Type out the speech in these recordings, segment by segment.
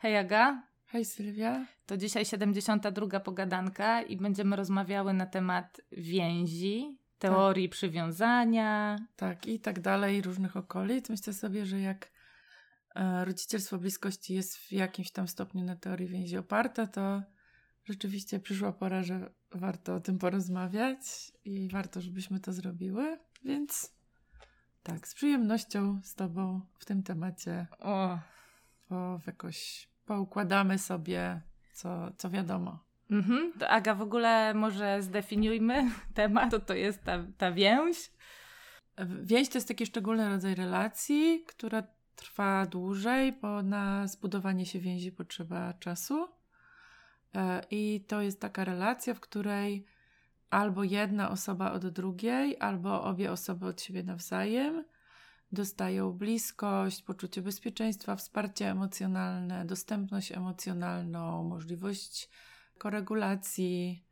Hej Aga. Hej Sylwia. To dzisiaj 72. pogadanka i będziemy rozmawiały na temat więzi, teorii tak. przywiązania. Tak, i tak dalej, różnych okolic. Myślę sobie, że jak e, rodzicielstwo bliskości jest w jakimś tam stopniu na teorii więzi oparte, to rzeczywiście przyszła pora, że warto o tym porozmawiać i warto, żebyśmy to zrobiły. Więc tak, z przyjemnością z Tobą w tym temacie. O. Bo jakoś poukładamy sobie, co, co wiadomo. Mhm. To Aga, w ogóle może zdefiniujmy temat, to, to jest ta, ta więź. Więź to jest taki szczególny rodzaj relacji, która trwa dłużej, bo na zbudowanie się więzi potrzeba czasu. E, I to jest taka relacja, w której albo jedna osoba od drugiej, albo obie osoby od siebie nawzajem dostają bliskość, poczucie bezpieczeństwa, wsparcie emocjonalne, dostępność emocjonalną, możliwość koregulacji.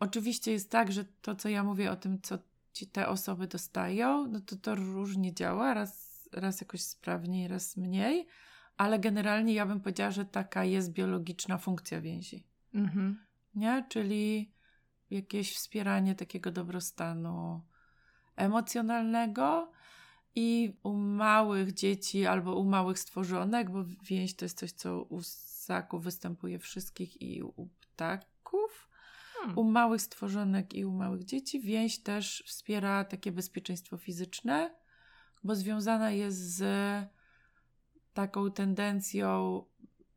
Oczywiście jest tak, że to, co ja mówię o tym, co ci te osoby dostają, no to to różnie działa, raz, raz jakoś sprawniej, raz mniej, ale generalnie ja bym powiedziała, że taka jest biologiczna funkcja więzi. Mhm. Nie? Czyli jakieś wspieranie takiego dobrostanu emocjonalnego i u małych dzieci albo u małych stworzonek, bo więź to jest coś, co u ssaków występuje wszystkich i u ptaków. Hmm. U małych stworzonek i u małych dzieci więź też wspiera takie bezpieczeństwo fizyczne, bo związana jest z taką tendencją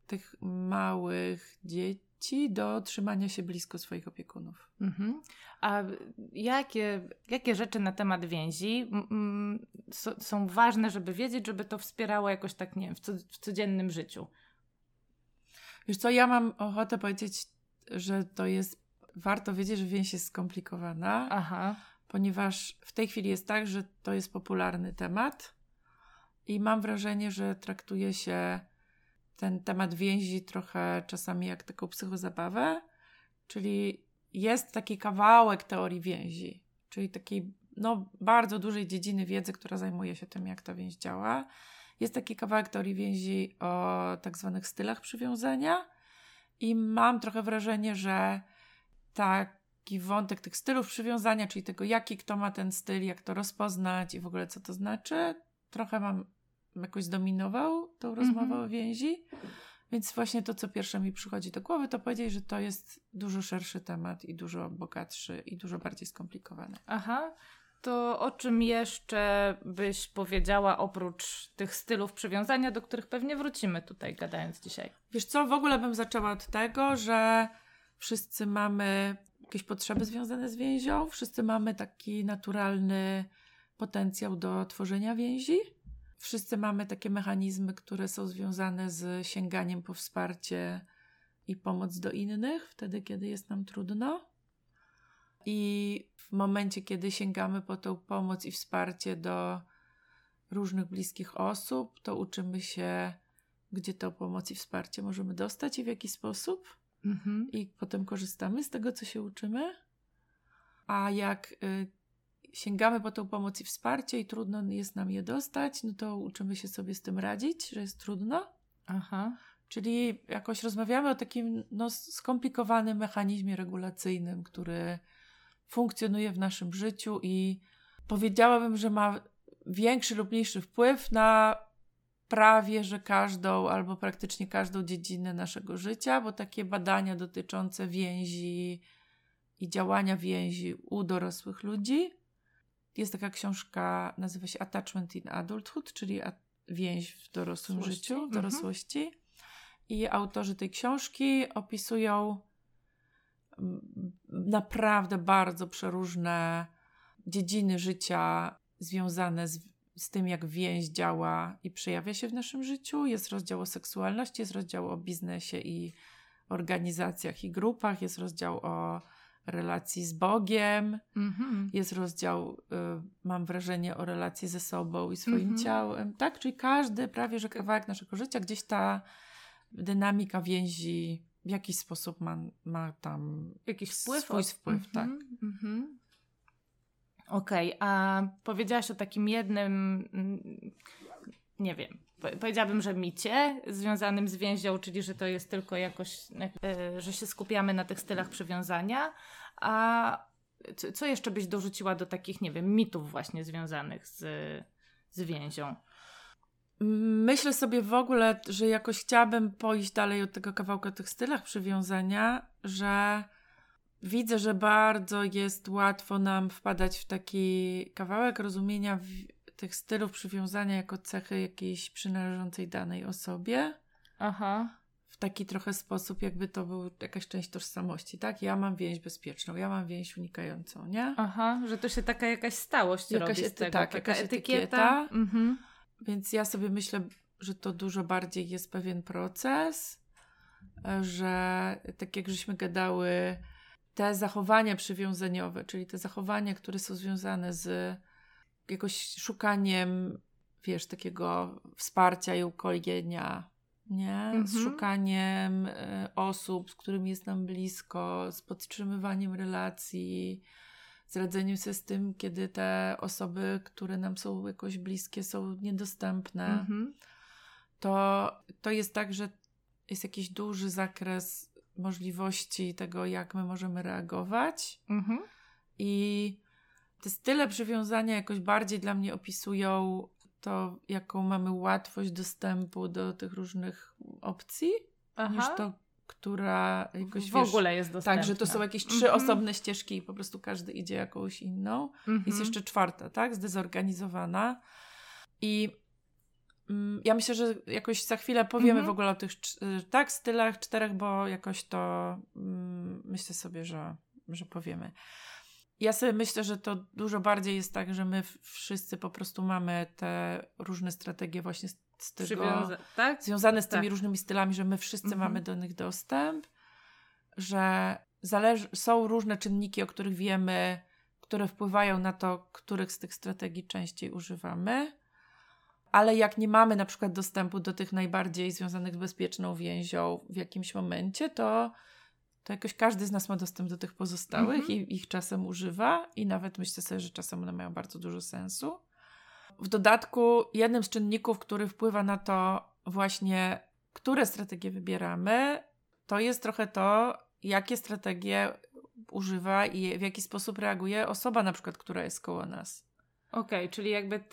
tych małych dzieci dzieci do trzymania się blisko swoich opiekunów. Mhm. A jakie, jakie rzeczy na temat więzi są ważne, żeby wiedzieć, żeby to wspierało jakoś tak, nie wiem, w, w codziennym życiu? Wiesz co, ja mam ochotę powiedzieć, że to jest, warto wiedzieć, że więź jest skomplikowana, Aha. ponieważ w tej chwili jest tak, że to jest popularny temat i mam wrażenie, że traktuje się ten temat więzi trochę czasami jak taką psychozabawę, czyli jest taki kawałek teorii więzi, czyli takiej no, bardzo dużej dziedziny wiedzy, która zajmuje się tym, jak ta więź działa. Jest taki kawałek teorii więzi o tak zwanych stylach przywiązania i mam trochę wrażenie, że taki wątek tych stylów przywiązania, czyli tego, jaki kto ma ten styl, jak to rozpoznać i w ogóle co to znaczy, trochę mam jakoś zdominował tą rozmowę mm -hmm. o więzi. Więc właśnie to, co pierwsze mi przychodzi do głowy, to powiedzieć, że to jest dużo szerszy temat i dużo bogatszy i dużo bardziej skomplikowany. Aha. To o czym jeszcze byś powiedziała oprócz tych stylów przywiązania, do których pewnie wrócimy tutaj gadając dzisiaj? Wiesz co, w ogóle bym zaczęła od tego, że wszyscy mamy jakieś potrzeby związane z więzią, wszyscy mamy taki naturalny potencjał do tworzenia więzi. Wszyscy mamy takie mechanizmy, które są związane z sięganiem po wsparcie i pomoc do innych, wtedy, kiedy jest nam trudno. I w momencie, kiedy sięgamy po tą pomoc i wsparcie do różnych bliskich osób, to uczymy się, gdzie tą pomoc i wsparcie możemy dostać i w jaki sposób. Mhm. I potem korzystamy z tego, co się uczymy. A jak y, sięgamy po tą pomoc i wsparcie i trudno jest nam je dostać, no to uczymy się sobie z tym radzić, że jest trudno. Aha. Czyli jakoś rozmawiamy o takim no, skomplikowanym mechanizmie regulacyjnym, który funkcjonuje w naszym życiu i powiedziałabym, że ma większy lub mniejszy wpływ na prawie, że każdą albo praktycznie każdą dziedzinę naszego życia, bo takie badania dotyczące więzi i działania więzi u dorosłych ludzi jest taka książka, nazywa się Attachment in Adulthood, czyli więź w dorosłym życiu, w mhm. dorosłości. Mhm. I autorzy tej książki opisują naprawdę bardzo przeróżne dziedziny życia związane z, z tym, jak więź działa i przejawia się w naszym życiu. Jest rozdział o seksualności, jest rozdział o biznesie i organizacjach i grupach, jest rozdział o relacji z Bogiem. Mm-hmm. Jest rozdział, y, mam wrażenie, o relacji ze sobą i swoim mm-hmm. ciałem. Tak, czyli każdy prawie, że kawałek naszego życia, gdzieś ta dynamika więzi w jakiś sposób ma, ma tam jakiś wpływ. Swój wpływ, mm-hmm. tak. Okej, okay, a powiedziałaś o takim jednym, mm, nie wiem, powiedziałabym, że micie związanym z więzią, czyli że to jest tylko jakoś, e, że się skupiamy na tych stylach przywiązania, a co jeszcze byś dorzuciła do takich, nie wiem, mitów właśnie związanych z, z więzią? Myślę sobie w ogóle, że jakoś chciałabym pójść dalej od tego kawałka o tych stylach przywiązania, że widzę, że bardzo jest łatwo nam wpadać w taki kawałek rozumienia tych stylów przywiązania jako cechy jakiejś przynależącej danej osobie. Aha. W taki trochę sposób, jakby to był jakaś część tożsamości, tak? Ja mam więź bezpieczną, ja mam więź unikającą, nie? Aha, że to się taka jakaś stałość jakaś robi z tego, tak, taka jakaś etykieta. etykieta. Mhm. Więc ja sobie myślę, że to dużo bardziej jest pewien proces, że tak jak żeśmy gadały, te zachowania przywiązaniowe, czyli te zachowania, które są związane z jakoś szukaniem, wiesz, takiego wsparcia i ukojenia, nie? Mhm. Z szukaniem y, osób, z którymi jest nam blisko, z podtrzymywaniem relacji, z radzeniem sobie z tym, kiedy te osoby, które nam są jakoś bliskie, są niedostępne. Mhm. To, to jest tak, że jest jakiś duży zakres możliwości tego, jak my możemy reagować. Mhm. I te style przywiązania jakoś bardziej dla mnie opisują to, jaką mamy łatwość dostępu do tych różnych opcji, Aha. niż to, która jakoś w wiesz, ogóle jest dostępna. Tak, że to są jakieś trzy mm -hmm. osobne ścieżki i po prostu każdy idzie jakąś inną. Mm -hmm. Jest jeszcze czwarta, tak? Zdezorganizowana. I mm, ja myślę, że jakoś za chwilę powiemy -hmm. w ogóle o tych y, tak stylach czterech, bo jakoś to mm, myślę sobie, że, że powiemy. Ja sobie myślę, że to dużo bardziej jest tak, że my wszyscy po prostu mamy te różne strategie właśnie z, z tego, Przywiąza- tak? związane z tymi tak. różnymi stylami, że my wszyscy mhm. mamy do nich dostęp, że zależy, są różne czynniki, o których wiemy, które wpływają na to, których z tych strategii częściej używamy. Ale jak nie mamy na przykład dostępu do tych najbardziej związanych z bezpieczną więzią w jakimś momencie, to to jakoś każdy z nas ma dostęp do tych pozostałych mhm. i ich czasem używa i nawet myślę sobie, że czasem one mają bardzo dużo sensu. W dodatku jednym z czynników, który wpływa na to właśnie, które strategie wybieramy, to jest trochę to, jakie strategie używa i w jaki sposób reaguje osoba na przykład, która jest koło nas. Okej, okay, czyli jakby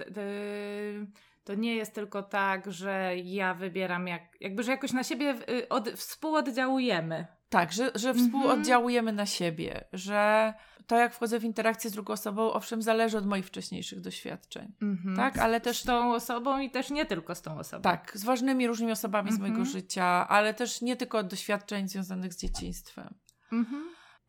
to nie jest tylko tak, że ja wybieram, jak, jakby, że jakoś na siebie y, od, współoddziałujemy. Tak, że, że mhm. współoddziałujemy na siebie, że to jak wchodzę w interakcję z drugą osobą, owszem, zależy od moich wcześniejszych doświadczeń. Mhm. Tak, ale też. Z tą osobą i też nie tylko z tą osobą. Tak, z ważnymi różnymi osobami z mojego mhm. życia, ale też nie tylko od doświadczeń związanych z dzieciństwem.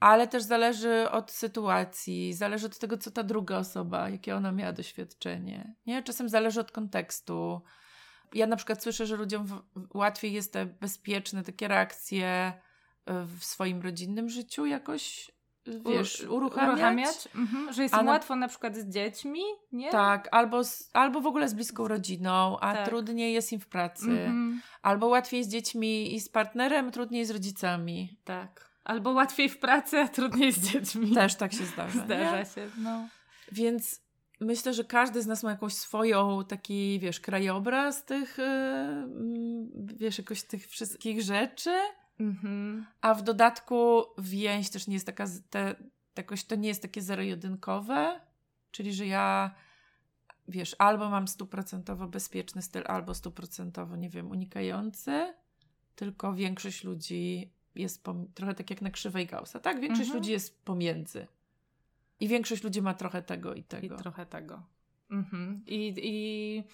Ale też zależy od sytuacji, zależy od tego, co ta druga osoba, jakie ona miała doświadczenie. Nie? Czasem zależy od kontekstu. Ja na przykład słyszę, że ludziom łatwiej jest te bezpieczne takie reakcje w swoim rodzinnym życiu jakoś wiesz, uruchamiać. uruchamiać. Mhm, że jest im łatwo na przykład z dziećmi, nie? Tak, albo, z, albo w ogóle z bliską rodziną, a tak. trudniej jest im w pracy. Mhm. Albo łatwiej z dziećmi i z partnerem, trudniej z rodzicami. Tak. Albo łatwiej w pracy, a trudniej z dziećmi. Też tak się zdarza. Zdarza nie? się, no. Więc myślę, że każdy z nas ma jakąś swoją taki, wiesz, krajobraz tych, yy, wiesz, jakoś tych wszystkich rzeczy. Mhm. A w dodatku więź też nie jest taka, te, jakoś to nie jest takie zero-jedynkowe, czyli że ja wiesz, albo mam stuprocentowo bezpieczny styl, albo stuprocentowo, nie wiem, unikający, tylko większość ludzi jest trochę tak jak na krzywej Gaussa, tak? Większość mhm. ludzi jest pomiędzy. I większość ludzi ma trochę tego i tego. I trochę tego. Mhm. I, I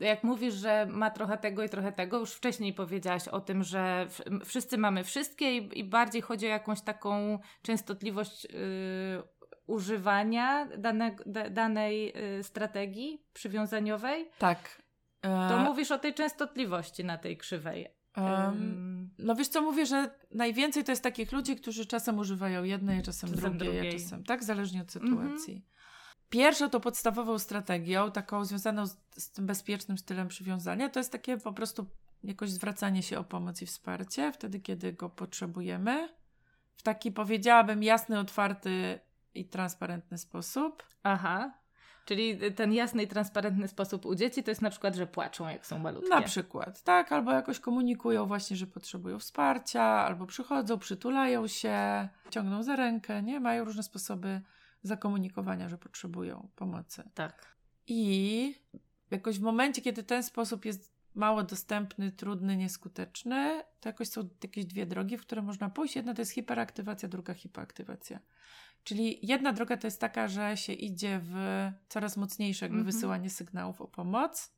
jak mówisz, że ma trochę tego i trochę tego, już wcześniej powiedziałaś o tym, że wszyscy mamy wszystkie i, i bardziej chodzi o jakąś taką częstotliwość yy, używania dane, da, danej yy, strategii przywiązaniowej. Tak. E... To mówisz o tej częstotliwości na tej krzywej. Um, no wiesz co, mówię, że najwięcej to jest takich ludzi, którzy czasem używają jednej, czasem, czasem drugiej, drugiej. czasem tak, zależnie od sytuacji. Mm -hmm. Pierwszą to podstawową strategią, taką związaną z, z, tym bezpiecznym stylem przywiązania, to jest takie po prostu jakoś zwracanie się o pomoc i wsparcie wtedy, kiedy go potrzebujemy. W taki powiedziałabym jasny, otwarty i transparentny sposób. Aha. Czyli ten jasny i transparentny sposób u dzieci to jest na przykład, że płaczą jak są malutkie. Na przykład, tak, albo jakoś komunikują właśnie, że potrzebują wsparcia, albo przychodzą, przytulają się, ciągną za rękę, nie? Mają różne sposoby zakomunikowania, że potrzebują pomocy. Tak. I jakoś w momencie, kiedy ten sposób jest mało dostępny, trudny, nieskuteczny, to jakoś są jakieś dwie drogi, w które można pójść. Jedna to jest hiperaktywacja, druga hipoaktywacja. Czyli jedna droga to jest taka, że się idzie w coraz mocniejsze jakby Mhm. wysyłanie sygnałów o pomoc,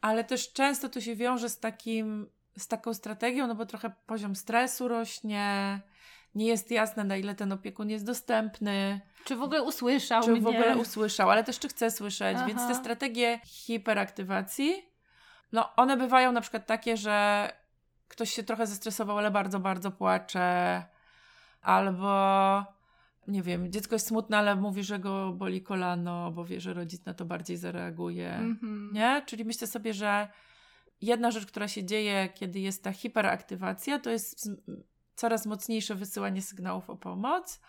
ale też często to się wiąże z takim, z taką strategią, no bo trochę poziom stresu rośnie, nie jest jasne na ile ten opiekun jest dostępny, Czy w ogóle usłyszał czy mnie? w ogóle usłyszał, ale też czy chce słyszeć, Aha. więc te strategie hiperaktywacji, no one bywają na przykład takie, że ktoś się trochę zestresował, ale bardzo, bardzo płacze, albo nie wiem, dziecko jest smutne, ale mówi, że go boli kolano, bo wie, że rodzic na to bardziej zareaguje. Mhm. Nie? Czyli myślę sobie, że jedna rzecz, która się dzieje, kiedy jest ta hiperaktywacja, to jest coraz mocniejsze wysyłanie sygnałów o pomoc,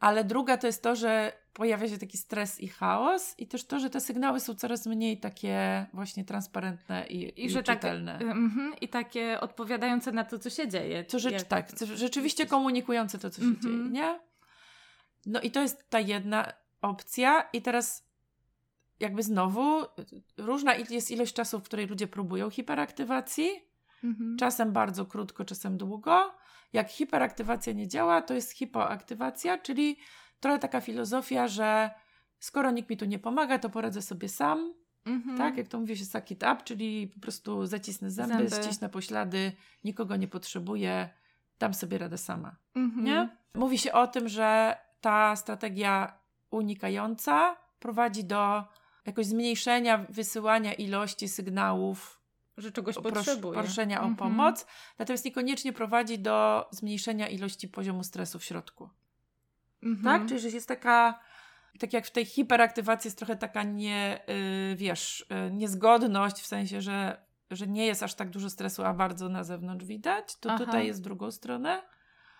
ale druga to jest to, że pojawia się taki stres i chaos i też to, że te sygnały są coraz mniej takie właśnie transparentne i, I że tak, czytelne. mhm, I takie odpowiadające na to, co się dzieje. To rzecz, Jak- tak, co- rzeczywiście komunikujące to, co się Mhm. dzieje, nie? No i to jest ta jedna opcja i teraz jakby znowu różna jest ilość czasu, w której ludzie próbują hiperaktywacji, Mhm. czasem bardzo krótko, czasem długo. Jak hiperaktywacja nie działa, to jest hipoaktywacja, czyli trochę taka filozofia, że skoro nikt mi tu nie pomaga, to poradzę sobie sam. Mhm. Tak, jak to mówi się suck it up, czyli po prostu zacisnę zęby, Zęby. ścisnę poślady, nikogo nie potrzebuję, dam sobie radę sama. Mhm. Nie? Mówi się o tym, że ta strategia unikająca prowadzi do jakoś zmniejszenia wysyłania ilości sygnałów Że czegoś pros- potrzebuje. proszenia Mhm. o pomoc, natomiast niekoniecznie prowadzi do zmniejszenia ilości poziomu stresu w środku. Mhm. Tak? Czyli że jest taka, tak jak w tej hiperaktywacji jest trochę taka nie, y, wiesz, y, niezgodność, w sensie, że, że nie jest aż tak dużo stresu, a bardzo na zewnątrz widać, to Aha. tutaj jest drugą stronę.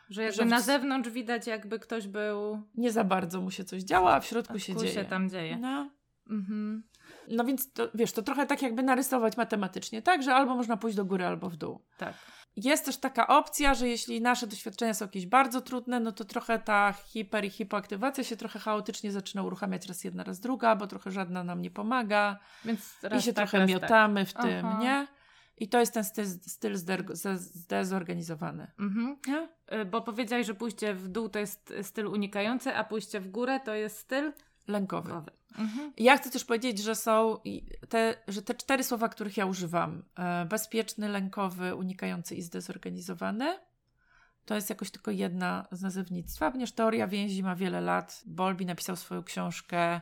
Że jakby że w- na zewnątrz widać, jakby ktoś był. Nie za bardzo mu się coś działa, a w środku A się dzieje. się tam dzieje. No. Mhm. No więc to, wiesz, to trochę tak jakby narysować matematycznie, tak? Że albo można pójść do góry, albo w dół. Tak. Jest też taka opcja, że jeśli nasze doświadczenia są jakieś bardzo trudne, no to trochę ta hiper i hipoaktywacja się trochę chaotycznie zaczyna uruchamiać raz jedna, raz druga, bo trochę żadna nam nie pomaga Więc i się tak, trochę raz miotamy w tym, Aha. nie? I to jest ten styl, styl zdezorganizowany. Tak. Mhm. Y, Bo powiedziałeś, że pójście w dół to jest styl unikający, a pójście w górę to jest styl Lękowy. Mhm. Ja chcę też powiedzieć, że są te, że te cztery słowa, których ja używam, e, bezpieczny, lękowy, unikający i zdezorganizowany, to jest jakoś tylko jedna z nazewnictwa, ponieważ teoria więzi ma wiele lat. Bolby napisał swoją książkę,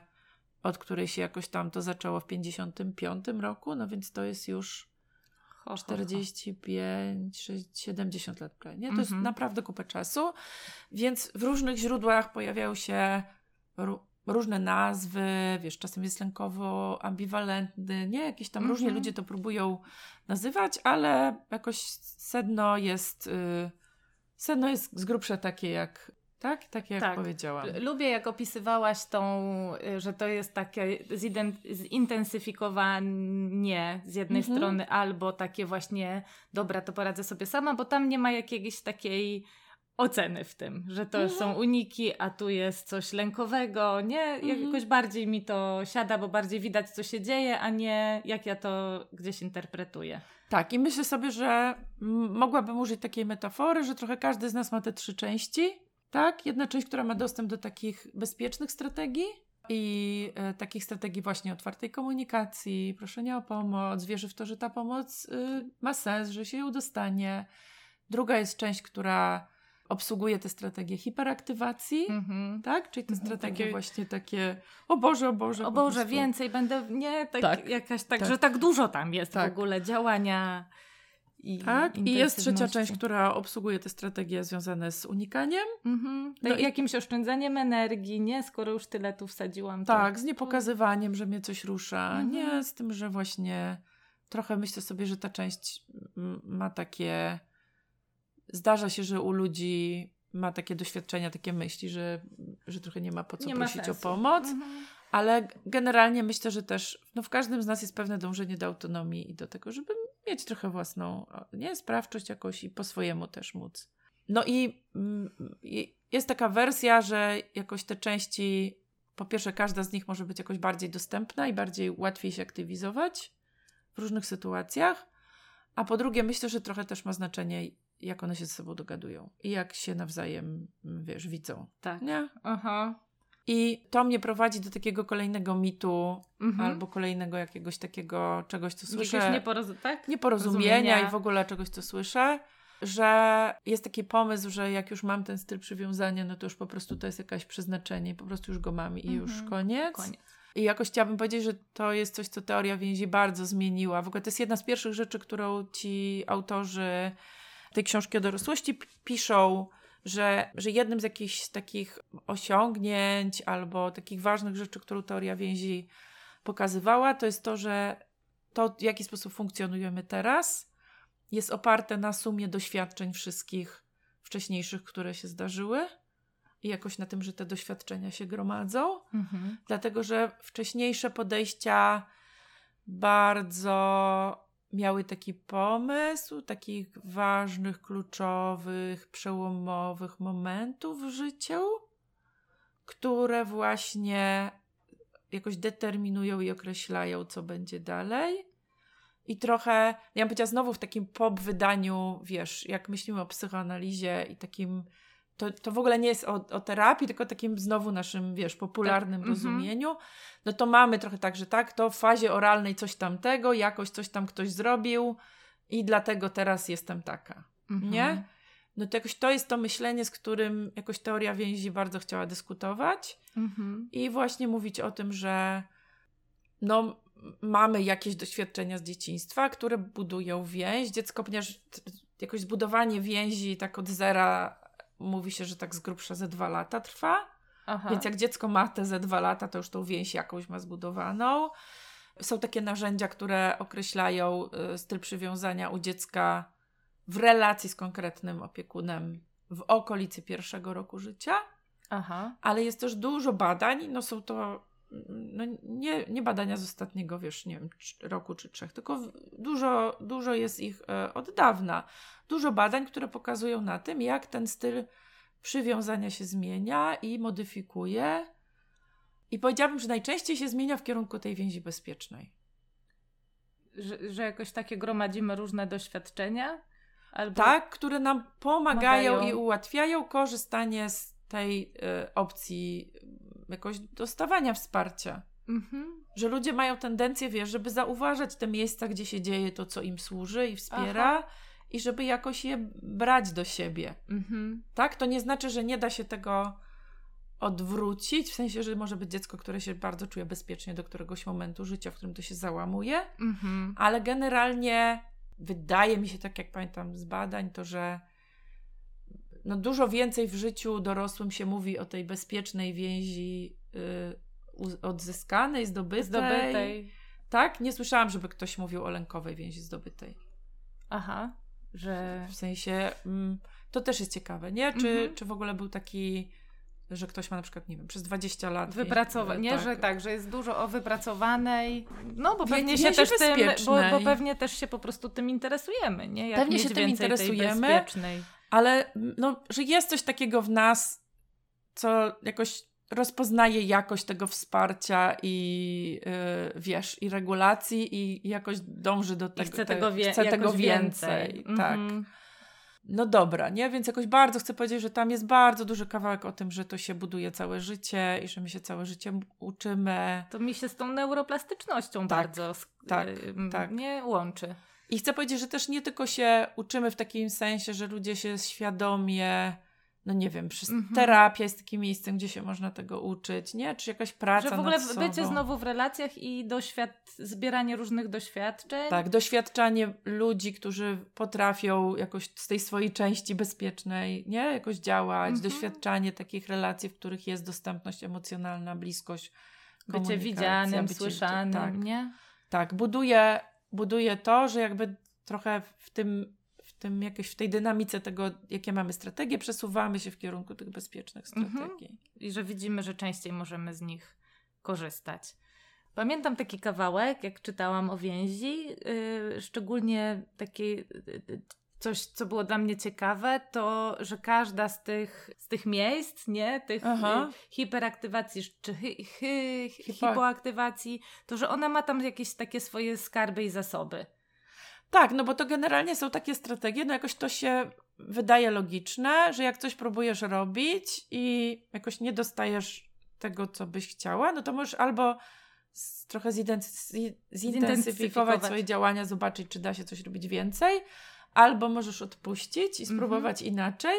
od której się jakoś tam to zaczęło w 55 roku, no więc to jest już Ho, ho, ho. 45, 60, 70 lat prawie, nie? To jest Mhm. naprawdę kupę czasu, więc w różnych źródłach pojawiają się różne nazwy, wiesz, czasem jest lękowo ambiwalentny, nie? Jakieś tam różnie Mhm. ludzie to próbują nazywać, ale jakoś sedno jest y, sedno jest z grubsza takie jak tak? Takie jak Tak. powiedziałam. Lubię, jak opisywałaś tą, y, że to jest takie zintensyfikowanie z jednej Mhm. strony, albo takie właśnie, dobra, to poradzę sobie sama, bo tam nie ma jakiejś takiej oceny w tym, że to Mhm. są uniki, a tu jest coś lękowego, nie? Mhm. Jakoś bardziej mi to siada, bo bardziej widać, co się dzieje, a nie jak ja to gdzieś interpretuję. Tak, i myślę sobie, że mogłabym użyć takiej metafory, że trochę każdy z nas ma te trzy części. Tak? Jedna część, która ma dostęp do takich bezpiecznych strategii i e, takich strategii właśnie otwartej komunikacji, proszenia o pomoc, wierzy w to, że ta pomoc y, ma sens, że się ją dostanie. Druga jest część, która obsługuje te strategie hiperaktywacji. Mhm. Tak? Czyli te Mhm, strategie takie- właśnie takie, o Boże, o Boże. O Boże, więcej będę, nie, tak, Tak, jakaś tak, tak. że tak dużo tam jest Tak. w ogóle działania i Tak, i jest trzecia część, która obsługuje te strategie związane z unikaniem. Mhm. No i- Jakimś oszczędzeniem energii, nie? Skoro już tyle tu wsadziłam. To... Tak, z niepokazywaniem, że mnie coś rusza. Mhm. Nie, z tym, że właśnie trochę myślę sobie, że ta część ma takie. Zdarza się, że u ludzi ma takie doświadczenia, takie myśli, że, że trochę nie ma po co Nie prosić o pomoc. Mhm. Ale generalnie myślę, że też no w każdym z nas jest pewne dążenie do autonomii i do tego, żeby mieć trochę własną nie, sprawczość jakoś i po swojemu też móc. No i mm, jest taka wersja, że jakoś te części, po pierwsze, każda z nich może być jakoś bardziej dostępna i bardziej łatwiej się aktywizować w różnych sytuacjach. A po drugie, myślę, że trochę też ma znaczenie, jak one się ze sobą dogadują i jak się nawzajem, wiesz, widzą. Tak. Nie? Aha. I to mnie prowadzi do takiego kolejnego mitu mhm. albo kolejnego jakiegoś takiego czegoś, co słyszę. Jakiegoś nieporoz tak? nieporozumienia i w ogóle czegoś, co słyszę. Że jest taki pomysł, że jak już mam ten styl przywiązania, no to już po prostu to jest jakieś przeznaczenie, po prostu już go mam i mhm. już koniec. koniec. I jakoś chciałabym powiedzieć, że to jest coś, co teoria więzi bardzo zmieniła. W ogóle to jest jedna z pierwszych rzeczy, którą ci autorzy tej książki o dorosłości piszą, że, że jednym z jakichś takich osiągnięć albo takich ważnych rzeczy, którą teoria więzi pokazywała, to jest to, że to, w jaki sposób funkcjonujemy teraz, jest oparte na sumie doświadczeń wszystkich wcześniejszych, które się zdarzyły i jakoś na tym, że te doświadczenia się gromadzą, mhm. dlatego że wcześniejsze podejścia bardzo miały taki pomysł takich ważnych, kluczowych, przełomowych momentów w życiu, które właśnie jakoś determinują i określają, co będzie dalej. I trochę, ja bym powiedziała znowu w takim pop wydaniu, wiesz, jak myślimy o psychoanalizie i takim to, to w ogóle nie jest o, o terapii, tylko takim znowu naszym, wiesz, popularnym tak. rozumieniu, mm -hmm. no to mamy trochę tak, że tak, to w fazie oralnej coś tamtego, jakoś coś tam ktoś zrobił i dlatego teraz jestem taka, mm -hmm. nie? No to jakoś to jest to myślenie, z którym jakoś teoria więzi bardzo chciała dyskutować mm -hmm. i właśnie mówić o tym, że no mamy jakieś doświadczenia z dzieciństwa, które budują więź. Dziecko, ponieważ jakoś zbudowanie więzi tak od zera mówi się, że tak z grubsza ze dwa lata trwa. Aha. Więc jak dziecko ma te ze dwa lata, to już tą więź jakąś ma zbudowaną. Są takie narzędzia, które określają y, styl przywiązania u dziecka w relacji z konkretnym opiekunem w okolicy pierwszego roku życia. Aha. Ale jest też dużo badań, no są to no nie, nie badania z ostatniego, wiesz, nie wiem, roku czy trzech, tylko dużo, dużo jest ich e, od dawna. Dużo badań, które pokazują na tym, jak ten styl przywiązania się zmienia i modyfikuje. I powiedziałabym, że najczęściej się zmienia w kierunku tej więzi bezpiecznej. Że, że jakoś takie gromadzimy różne doświadczenia? Albo tak, które nam pomagają, pomagają. i ułatwiają korzystanie z tej y, opcji jakoś dostawania wsparcia. Mhm. Że ludzie mają tendencję, wiesz, żeby zauważać te miejsca, gdzie się dzieje to, co im służy i wspiera, Aha. i żeby jakoś je brać do siebie. Mhm. Tak? To nie znaczy, że nie da się tego odwrócić, w sensie, że może być dziecko, które się bardzo czuje bezpiecznie do któregoś momentu życia, w którym to się załamuje, mhm. ale generalnie wydaje mi się, tak jak pamiętam z badań, to że no dużo więcej w życiu dorosłym się mówi o tej bezpiecznej więzi yy, odzyskanej, zdobytej. zdobytej. Tak? Nie słyszałam, żeby ktoś mówił o lękowej więzi zdobytej. Aha, że... W sensie, mm, to też jest ciekawe, nie? Czy, mhm. czy w ogóle był taki że ktoś ma na przykład, nie wiem, przez 20 lat. Wypracowane, nie, tak. że tak, że jest dużo o wypracowanej, no bo pewnie się też tym, bo, bo, pewnie też się po prostu tym interesujemy, nie? Jak pewnie się tym interesujemy, ale no, że jest coś takiego w nas, co jakoś rozpoznaje jakość tego wsparcia i yy, wiesz, i regulacji i, i, jakoś dąży do tego. I chce tego, wie- chce tego więcej. więcej. Tak. Mm-hmm. No dobra, nie? Więc jakoś bardzo chcę powiedzieć, że tam jest bardzo duży kawałek o tym, że to się buduje całe życie i że my się całe życie uczymy. To mi się z tą neuroplastycznością tak, bardzo tak, tak. nie łączy. I chcę powiedzieć, że też nie tylko się uczymy w takim sensie, że ludzie się świadomie, no nie wiem, przez -hmm. terapia jest takim miejscem, gdzie się można tego uczyć, nie? Czy jakaś praca Że w ogóle bycie znowu w relacjach i doświad zbieranie różnych doświadczeń. Tak, doświadczanie ludzi, którzy potrafią jakoś z tej swojej części bezpiecznej, nie? Jakoś działać, -hmm. doświadczanie takich relacji, w których jest dostępność emocjonalna, bliskość, Bycie widzianym, bycie, słyszanym, tak, nie? Tak, buduje buduje to, że jakby trochę w tym, w tym jakieś, w tej dynamice tego, jakie mamy strategie, przesuwamy się w kierunku tych bezpiecznych mhm. strategii. Mhm. I że widzimy, że częściej możemy z nich korzystać. Pamiętam taki kawałek, jak czytałam o więzi, yy, szczególnie takie yy, coś, co było dla mnie ciekawe, to, że każda z tych, z tych miejsc, nie, tych Aha. y, hiperaktywacji czy hy, hy, Hipo- hipoaktywacji, to, że ona ma tam jakieś takie swoje skarby i zasoby. Tak, no bo to generalnie są takie strategie, no jakoś to się wydaje logiczne, że jak coś próbujesz robić i jakoś nie dostajesz tego, co byś chciała, no to możesz albo z, trochę zidenty- zi- zintensyfikować Zintensyfikować. swoje działania, zobaczyć, czy da się coś robić więcej, albo możesz odpuścić i spróbować inaczej,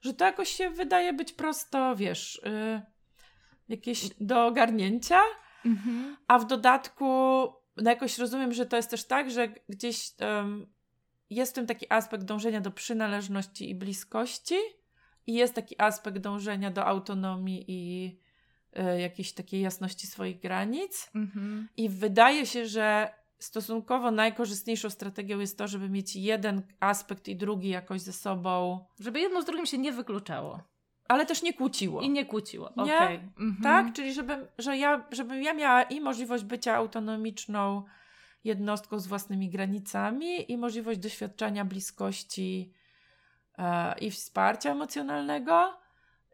że to jakoś się wydaje być prosto, wiesz, y, jakieś do ogarnięcia. A w dodatku, no jakoś rozumiem, że to jest też tak, że gdzieś jest w tym taki aspekt dążenia do przynależności i bliskości, i jest taki aspekt dążenia do autonomii i e, jakiejś takiej jasności swoich granic. Mhm. I wydaje się, że stosunkowo najkorzystniejszą strategią jest to, żeby mieć jeden aspekt i drugi jakoś ze sobą, Żeby jedno z drugim się nie wykluczało ale też nie kłóciło. i nie kłóciło. Nie? Okej. Mhm. Tak? Czyli żeby, że ja, żebym ja miała i możliwość bycia autonomiczną jednostką z własnymi granicami i możliwość doświadczania bliskości e, i wsparcia emocjonalnego.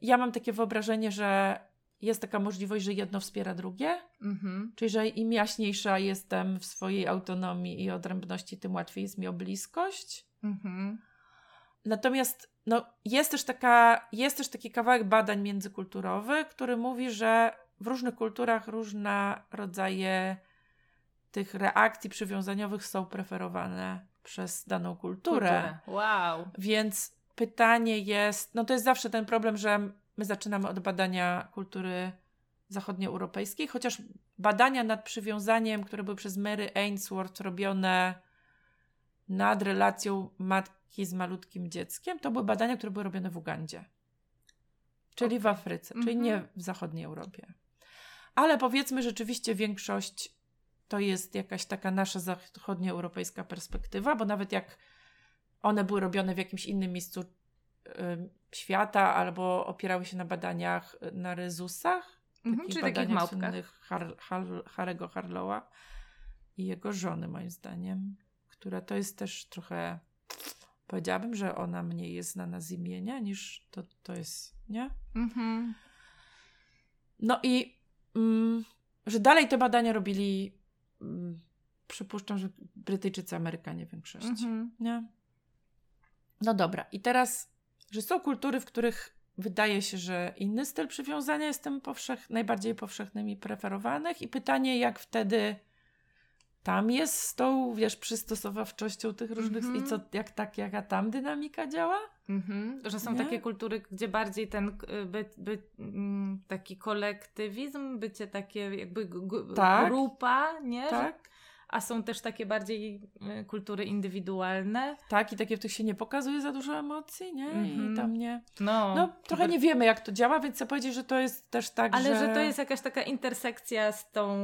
Ja mam takie wyobrażenie, że jest taka możliwość, że jedno wspiera drugie, Mhm. czyli że im jaśniejsza jestem w swojej autonomii i odrębności, tym łatwiej jest mi o bliskość. Mhm. Natomiast no, jest, też taka, jest też taki kawałek badań międzykulturowych, który mówi, że w różnych kulturach różne rodzaje tych reakcji przywiązaniowych są preferowane przez daną kulturę. Kulturę. Wow. Więc pytanie jest, no to jest zawsze ten problem, że my zaczynamy od badania kultury zachodnioeuropejskiej, chociaż badania nad przywiązaniem, które były przez Mary Ainsworth robione nad relacją matki z malutkim dzieckiem, to były badania, które były robione w Ugandzie. Czyli w Afryce, czyli Mhm. nie w zachodniej Europie. Ale powiedzmy rzeczywiście większość to jest jakaś taka nasza zachodnioeuropejska perspektywa, bo nawet jak one były robione w jakimś innym miejscu świata albo opierały się na badaniach y, na rezusach, Mhm, takich czyli takich małpkach. Har, Har, Harego Harlowa i jego żony moim zdaniem, która to jest też trochę powiedziałabym, że ona mniej jest znana z imienia niż to, to jest, nie? Mhm. No i mm, że dalej te badania robili mm, przypuszczam, że Brytyjczycy, Amerykanie w większości. Mhm. Nie? No dobra, i teraz, że są kultury, w których wydaje się, że inny styl przywiązania jest tym powszech, najbardziej powszechnym i preferowanych i pytanie, jak wtedy tam jest z tą, wiesz, przystosowawczością tych różnych Mhm. i co, jak tak, jaka tam dynamika działa? Mhm. Że są Nie? takie kultury, gdzie bardziej ten by, by, mm, taki kolektywizm, bycie takie jakby Tak. grupa, nie? Tak? A są też takie bardziej y, kultury indywidualne. Tak, i takie w tych się nie pokazuje za dużo emocji, nie? Mhm. I tam nie... No, No, trochę nie wiemy, jak to działa, więc chcę powiedzieć, że to jest też tak, Ale że... że to jest jakaś taka intersekcja z tą,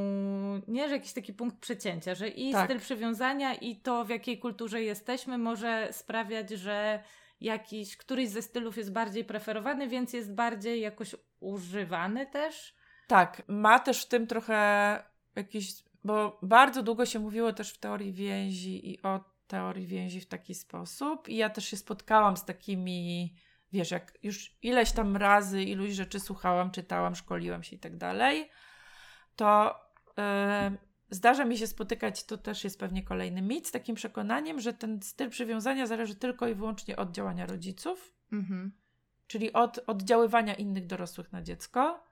nie, że jakiś taki punkt przecięcia, że i Tak. styl przywiązania i to, w jakiej kulturze jesteśmy, może sprawiać, że jakiś, któryś ze stylów jest bardziej preferowany, więc jest bardziej jakoś używany też. Tak, ma też w tym trochę jakiś, bo bardzo długo się mówiło też w teorii więzi i o teorii więzi w taki sposób. I ja też się spotkałam z takimi, wiesz, jak już ileś tam razy, iluś rzeczy słuchałam, czytałam, szkoliłam się i tak dalej, to yy, zdarza mi się spotykać, to też jest pewnie kolejny mit, z takim przekonaniem, że ten styl przywiązania zależy tylko i wyłącznie od działania rodziców Mhm. czyli od oddziaływania innych dorosłych na dziecko.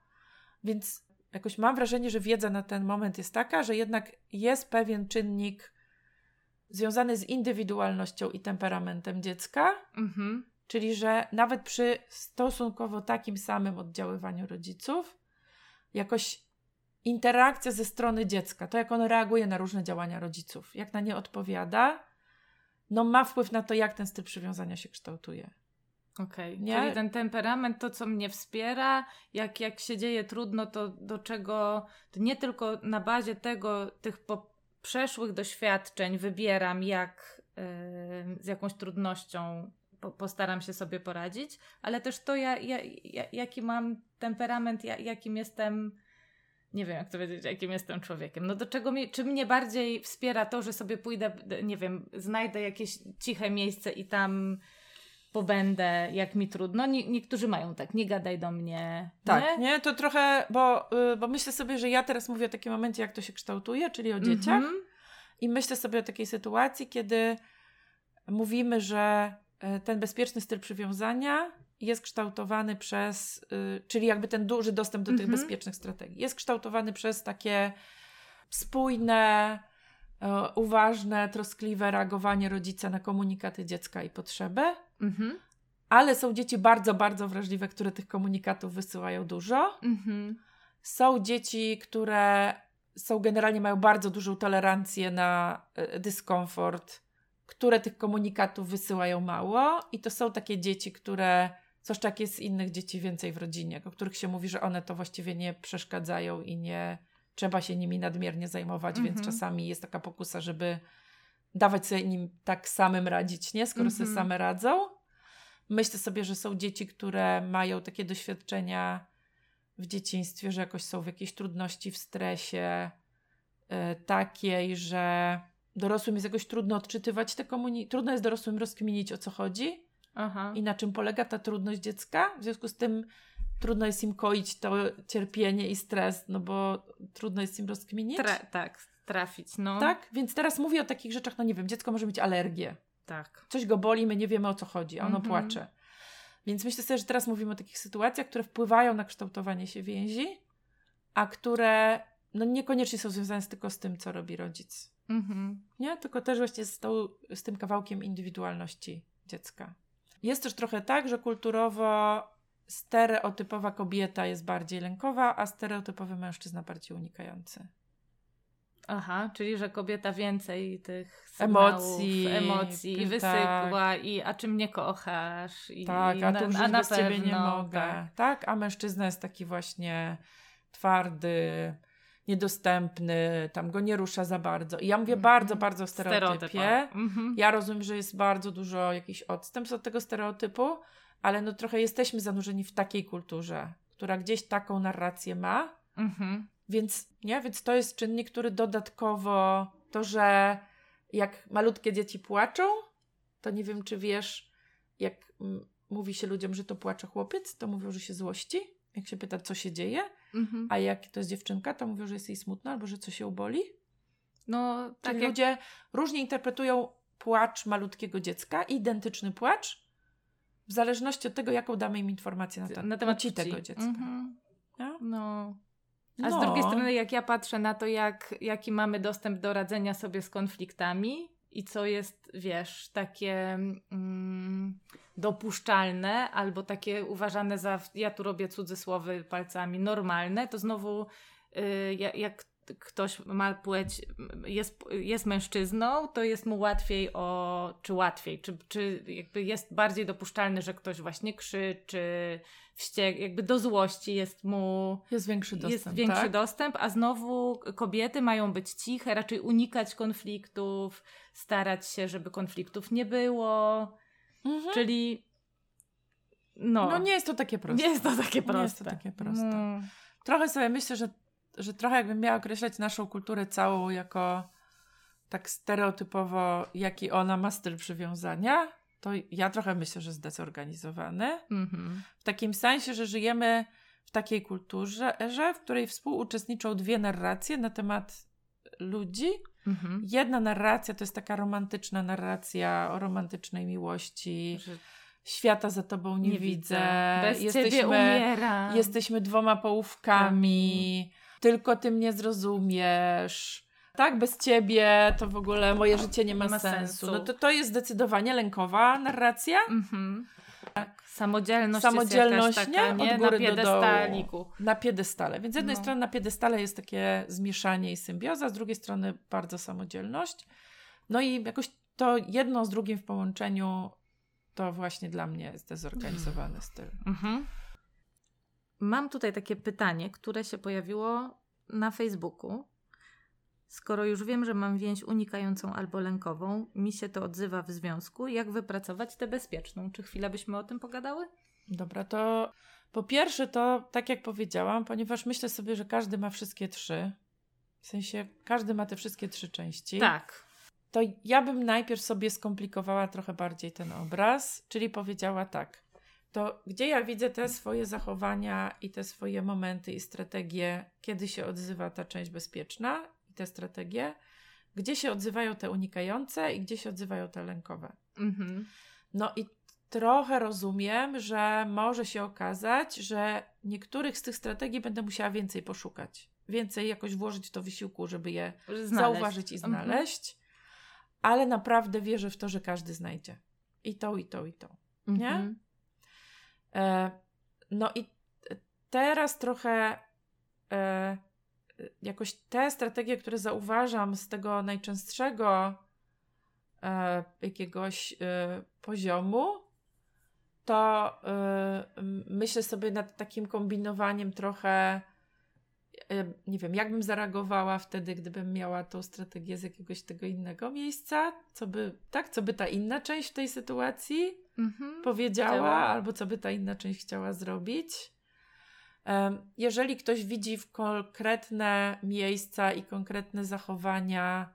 Więc jakoś mam wrażenie, że wiedza na ten moment jest taka, że jednak jest pewien czynnik związany z indywidualnością i temperamentem dziecka, Mhm. czyli że nawet przy stosunkowo takim samym oddziaływaniu rodziców, jakoś interakcja ze strony dziecka, to jak ono reaguje na różne działania rodziców, jak na nie odpowiada, no ma wpływ na to, jak ten styl przywiązania się kształtuje. Okej, Nie? czyli ten temperament, to co mnie wspiera, jak, jak się dzieje trudno, to do czego, to nie tylko na bazie tego, tych po, przeszłych doświadczeń wybieram, jak, yy, z jakąś trudnością po, postaram się sobie poradzić, ale też to, ja, ja, ja, jaki mam temperament, ja, jakim jestem nie wiem jak to powiedzieć, jakim jestem człowiekiem. No do czego mi, czy mnie bardziej wspiera to, że sobie pójdę, nie wiem, znajdę jakieś ciche miejsce i tam pobędę, jak mi trudno. Nie, niektórzy mają tak, nie gadaj do mnie. Tak, nie? nie? To trochę, bo, y, bo myślę sobie, że ja teraz mówię o takim momencie, jak to się kształtuje, czyli o dzieciach. Mhm. I myślę sobie o takiej sytuacji, kiedy mówimy, że e, ten bezpieczny styl przywiązania jest kształtowany przez, y, czyli jakby ten duży dostęp do tych Mhm. bezpiecznych strategii, jest kształtowany przez takie spójne, uważne, troskliwe reagowanie rodzica na komunikaty dziecka i potrzeby. Mhm. Ale są dzieci bardzo, bardzo wrażliwe, które tych komunikatów wysyłają dużo. Mhm. Są dzieci, które są generalnie mają bardzo dużą tolerancję na e, dyskomfort, które tych komunikatów wysyłają mało, i to są takie dzieci, które, zwłaszcza jak jest innych dzieci więcej w rodzinie, o których się mówi, że one to właściwie nie przeszkadzają i nie trzeba się nimi nadmiernie zajmować, więc Mhm. czasami jest taka pokusa, żeby dawać sobie nim tak samym radzić, nie? Skoro sobie Mhm. same radzą. Myślę sobie, że są dzieci, które mają takie doświadczenia w dzieciństwie, że jakoś są w jakiejś trudności, w stresie e, takiej, że dorosłym jest jakoś trudno odczytywać te komunikaty. Trudno jest dorosłym rozkminić o co chodzi Aha. i na czym polega ta trudność dziecka. W związku z tym trudno jest im koić to cierpienie i stres, no bo trudno jest im rozkminić. Tra- tak, trafić, no. tak? Więc teraz mówię o takich rzeczach, no nie wiem, dziecko może mieć alergię. Tak. Coś go boli, my nie wiemy o co chodzi, a ono Mhm. płacze. Więc myślę sobie, że teraz mówimy o takich sytuacjach, które wpływają na kształtowanie się więzi, a które no niekoniecznie są związane tylko z tym, co robi rodzic. Mhm. Nie? Tylko też właśnie z, tą, z tym kawałkiem indywidualności dziecka. Jest też trochę tak, że kulturowo stereotypowa kobieta jest bardziej lękowa, a stereotypowy mężczyzna bardziej unikający. Aha, czyli że kobieta więcej tych sygnałów, Emocji, emocji tak. wysyła i a czy mnie kochasz i Tak, i a tu już a na bez ciebie nie pewno, mogę. Tak. Tak. a mężczyzna jest taki właśnie twardy, niedostępny, tam go nie rusza za bardzo. I ja mówię Mhm. bardzo, bardzo o stereotypie. Stereotypa. Mhm. Ja rozumiem, że jest bardzo dużo jakichś odstępstw od tego stereotypu, ale no trochę jesteśmy zanurzeni w takiej kulturze, która gdzieś taką narrację ma, Mhm. więc nie, więc to jest czynnik, który dodatkowo to, że jak malutkie dzieci płaczą, to nie wiem, czy wiesz, jak mówi się ludziom, że to płacze chłopiec, to mówią, że się złości. Jak się pyta, co się dzieje, Mhm. a jak to jest dziewczynka, to mówią, że jest jej smutno albo że coś ją boli. No, tak Czyli jak, ludzie różnie interpretują płacz malutkiego dziecka, identyczny płacz, w zależności od tego, jaką damy im informację na, na temat tego dziecka. Mhm. No. No. A No. z drugiej strony, jak ja patrzę na to, jak, jaki mamy dostęp do radzenia sobie z konfliktami i co jest, wiesz, takie mm, dopuszczalne albo takie uważane za, ja tu robię cudzysłowy palcami, normalne, to znowu y, jak, jak ktoś ma płeć, jest, jest mężczyzną, to jest mu łatwiej o, czy łatwiej, czy, czy jakby jest bardziej dopuszczalny, że ktoś właśnie krzyczy, wściek, jakby do złości jest mu Jest większy dostęp, jest większy tak? dostęp, a znowu kobiety mają być ciche, raczej unikać konfliktów, starać się, żeby konfliktów nie było, Mhm. czyli no, No nie jest to takie proste. nie jest to takie proste. Nie jest to takie proste. No. Trochę sobie myślę, że, że trochę jakbym miała określać naszą kulturę całą jako tak stereotypowo, jaki ona ma styl przywiązania, to ja trochę myślę, że zdezorganizowany. Mhm. W takim sensie, że żyjemy w takiej kulturze, że, w której współuczestniczą dwie narracje na temat ludzi. Mhm. Jedna narracja to jest taka romantyczna narracja o romantycznej miłości. Że Świata za tobą nie, widzę. Bez Jesteśmy, ciebie umieram. jesteśmy dwoma połówkami. Tylko ty mnie zrozumiesz. Tak, bez ciebie to w ogóle moje życie nie ma, Nie ma sensu. sensu. No to, to jest zdecydowanie lękowa narracja. Mhm. Tak. Samodzielność, Samodzielność, jest taka, nie? Od Na góry do dołu. piedestaliku. Na piedestale. Więc z jednej No. strony na piedestale jest takie zmieszanie i symbioza, z drugiej strony bardzo samodzielność. No i jakoś to jedno z drugim w połączeniu to właśnie dla mnie jest zdezorganizowany styl. Mhm. Mam tutaj takie pytanie, które się pojawiło na Facebooku. Skoro już wiem, że mam więź unikającą albo lękową, mi się to odzywa w związku, jak wypracować tę bezpieczną? Czy chwilę byśmy o tym pogadały? Dobra, to po pierwsze to tak jak powiedziałam, ponieważ myślę sobie, że każdy ma wszystkie trzy. W sensie każdy ma te wszystkie trzy części. Tak. To ja bym najpierw sobie skomplikowała trochę bardziej ten obraz, czyli powiedziała tak. To gdzie ja widzę te swoje zachowania i te swoje momenty i strategie, kiedy się odzywa ta część bezpieczna i te strategie, gdzie się odzywają te unikające i gdzie się odzywają te lękowe. Mhm. No i trochę rozumiem, że może się okazać, że niektórych z tych strategii będę musiała więcej poszukać. Więcej jakoś włożyć to wysiłku, żeby je Znaleźć. zauważyć i Mhm. znaleźć. Ale naprawdę wierzę w to, że każdy znajdzie. I to, i to, i to. nie? Mhm. E, no i teraz trochę e, jakoś te strategie, które zauważam z tego najczęstszego e, jakiegoś e, poziomu, to e, myślę sobie nad takim kombinowaniem trochę, e, nie wiem, jakbym zareagowała wtedy, gdybym miała tą strategię z jakiegoś tego innego miejsca, co by, tak, co by ta inna część w tej sytuacji Mhm. powiedziała, Chciała. albo co by ta inna część chciała zrobić. Jeżeli ktoś widzi w konkretne miejsca i konkretne zachowania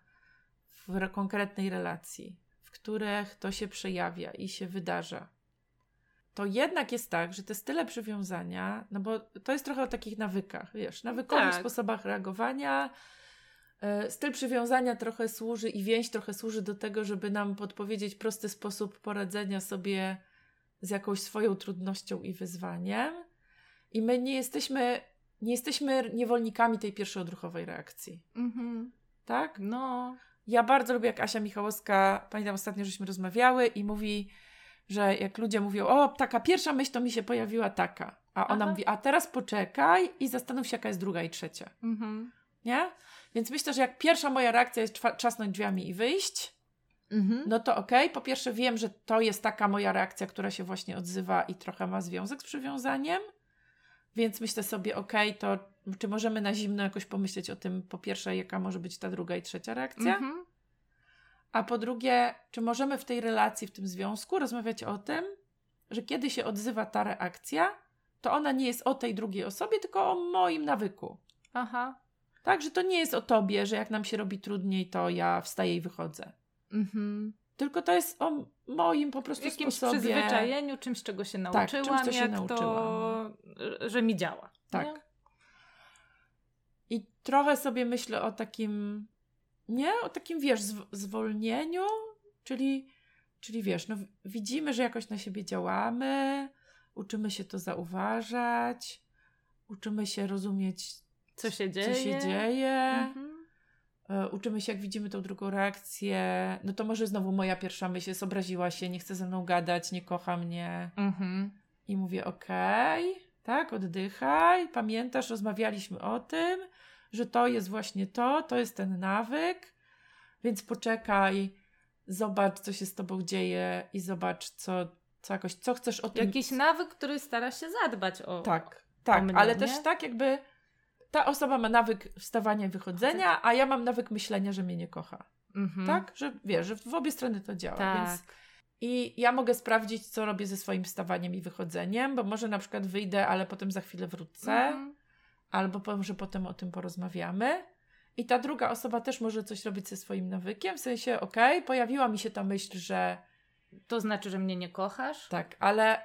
w re- konkretnej relacji, w których to się przejawia i się wydarza, to jednak jest tak, że te style przywiązania, no bo to jest trochę o takich nawykach, wiesz, nawykowych Tak. sposobach reagowania. E, Styl przywiązania trochę służy i więź trochę służy do tego, żeby nam podpowiedzieć prosty sposób poradzenia sobie z jakąś swoją trudnością i wyzwaniem. I my nie jesteśmy, nie jesteśmy niewolnikami tej pierwszej odruchowej reakcji. Mhm. Tak? No. Ja bardzo lubię, jak Asia Michałowska, pamiętam ostatnio, żeśmy rozmawiały i mówi, że jak ludzie mówią, o, taka pierwsza myśl to mi się pojawiła taka. A ona Aha. mówi, a teraz poczekaj i zastanów się, jaka jest druga i trzecia. Mhm. Nie? Więc myślę, że jak pierwsza moja reakcja jest trzasnąć drzwiami i wyjść, Mhm. no to okej. Po pierwsze wiem, że to jest taka moja reakcja, która się właśnie odzywa i trochę ma związek z przywiązaniem. Więc myślę sobie, okej, to czy możemy na zimno jakoś pomyśleć o tym, po pierwsze, jaka może być ta druga i trzecia reakcja? Mhm. A po drugie, czy możemy w tej relacji, w tym związku rozmawiać o tym, że kiedy się odzywa ta reakcja, to ona nie jest o tej drugiej osobie, tylko o moim nawyku. Aha. Tak, że to nie jest o tobie, że jak nam się robi trudniej, to ja wstaję i wychodzę. Mhm. Tylko to jest o moim po prostu Jakimś sposobie. przyzwyczajeniu, czymś, czego się Tak, nauczyłam, czymś, co się jak nauczyłam. to, że mi działa. Tak. nie? I trochę sobie myślę o takim, nie? O takim, wiesz, zw- zwolnieniu, czyli, czyli wiesz, no widzimy, że jakoś na siebie działamy, uczymy się to zauważać, uczymy się rozumieć, Co się dzieje. co się dzieje, Mhm. e, uczymy się, jak widzimy tą drugą reakcję. No to może znowu moja pierwsza myśl jest, obraziła się, nie chce ze mną gadać, nie kocha mnie. Mhm. I mówię, okej, tak, oddychaj, pamiętasz, rozmawialiśmy o tym, że to jest właśnie to, to jest ten nawyk, więc poczekaj, zobacz, co się z tobą dzieje i zobacz, co, co jakoś, co chcesz o tym... Jakiś nawyk, który stara się zadbać o. Tak, tak, mnie, ale nie? też tak jakby ta osoba ma nawyk wstawania i wychodzenia, a ja mam nawyk myślenia, że mnie nie kocha. Mhm. Tak? Że wiesz, że w obie strony to działa, Tak. więc... I ja mogę sprawdzić, co robię ze swoim wstawaniem i wychodzeniem, bo może na przykład wyjdę, ale potem za chwilę wrócę, Mhm. Albo powiem, że potem o tym porozmawiamy. I ta druga osoba też może coś robić ze swoim nawykiem, w sensie, okej, pojawiła mi się ta myśl, że To znaczy, że mnie nie kochasz? tak, ale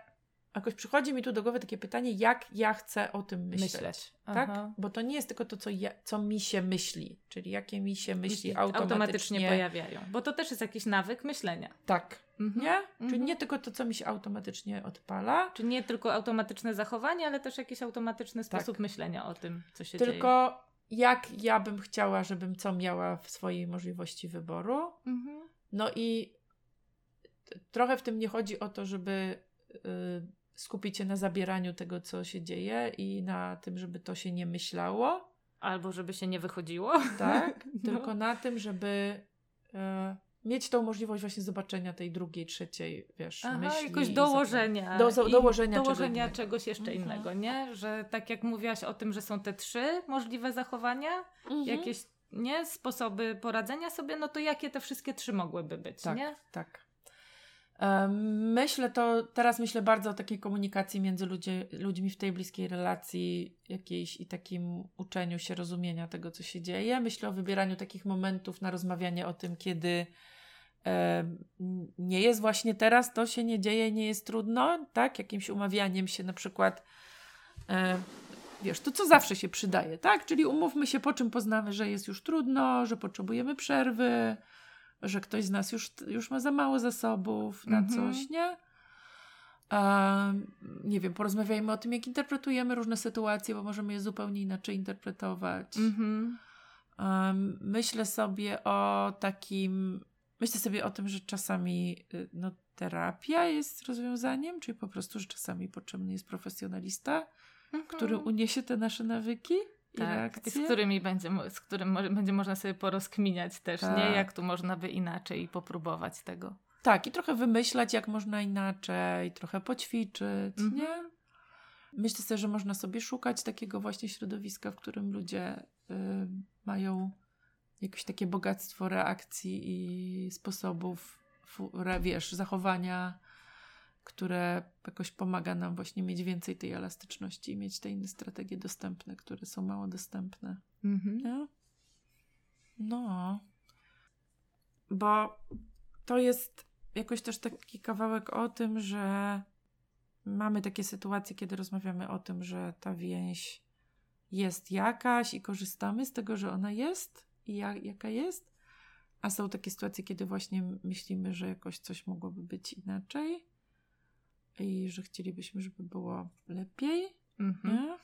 jakoś przychodzi mi tu do głowy takie pytanie, jak ja chcę o tym myśleć. Myśleć. Tak? Bo to nie jest tylko to, co, ja, co mi się myśli, czyli jakie mi się myśli Myśli automatycznie. automatycznie pojawiają. Bo to też jest jakiś nawyk myślenia. Tak, Mhm. nie? Czyli Mhm. nie tylko to, co mi się automatycznie odpala, Czy nie tylko automatyczne zachowanie, ale też jakiś automatyczny Tak. sposób myślenia o tym, co się dzieje. tylko jak ja bym chciała, żebym co miała w swojej możliwości wyboru. Mhm. No i trochę w tym nie chodzi o to, żeby y, skupić się na zabieraniu tego, co się dzieje i na tym, żeby to się nie myślało, Albo żeby się nie wychodziło. tak? No. Tylko na tym, żeby y, mieć tą możliwość właśnie zobaczenia tej drugiej, trzeciej, wiesz, Aha, myśli. jakoś dołożenia. Do- do- dołożenia czego dołożenia innego. czegoś jeszcze Mhm. innego, nie? Że tak jak mówiłaś o tym, że są te trzy możliwe zachowania, Mhm. jakieś nie sposoby poradzenia sobie, no to jakie te wszystkie trzy mogłyby być, Tak, nie? tak. Myślę to, teraz myślę bardzo o takiej komunikacji między ludzie, ludźmi w tej bliskiej relacji jakiejś i takim uczeniu się rozumienia tego, co się dzieje. Myślę o wybieraniu takich momentów na rozmawianie o tym, kiedy e, nie jest właśnie teraz, to się nie dzieje, nie jest trudno, tak? Jakimś umawianiem się na przykład, e, wiesz, to co zawsze się przydaje, tak? Czyli umówmy się, po czym poznamy, że jest już trudno, że potrzebujemy przerwy, że ktoś z nas już, już ma za mało zasobów na mhm. coś, nie? Nie wiem, porozmawiajmy o tym, jak interpretujemy różne sytuacje, bo możemy je zupełnie inaczej interpretować. Um, myślę sobie o takim, myślę sobie o tym, że czasami y, no, terapia jest rozwiązaniem, czyli po prostu, że czasami potrzebny jest profesjonalista, mhm. który uniesie te nasze nawyki tak, i z którymi będzie, z którym będzie można sobie porozkminiać też, tak. nie? Jak tu można by inaczej popróbować tego. Tak, i trochę wymyślać, jak można inaczej, trochę poćwiczyć, mhm. nie? Myślę sobie, że można sobie szukać takiego właśnie środowiska, w którym ludzie y, mają jakieś takie bogactwo reakcji i sposobów, wiesz, zachowania które jakoś pomaga nam właśnie mieć więcej tej elastyczności i mieć te inne strategie dostępne, które są mało dostępne. Mhm. No. Bo to jest jakoś też taki kawałek o tym, że mamy takie sytuacje, kiedy rozmawiamy o tym, że ta więź jest jakaś i korzystamy z tego, że ona jest i jak, jaka jest. A są takie sytuacje, kiedy właśnie myślimy, że jakoś coś mogłoby być inaczej i że chcielibyśmy, żeby było lepiej. Mhm.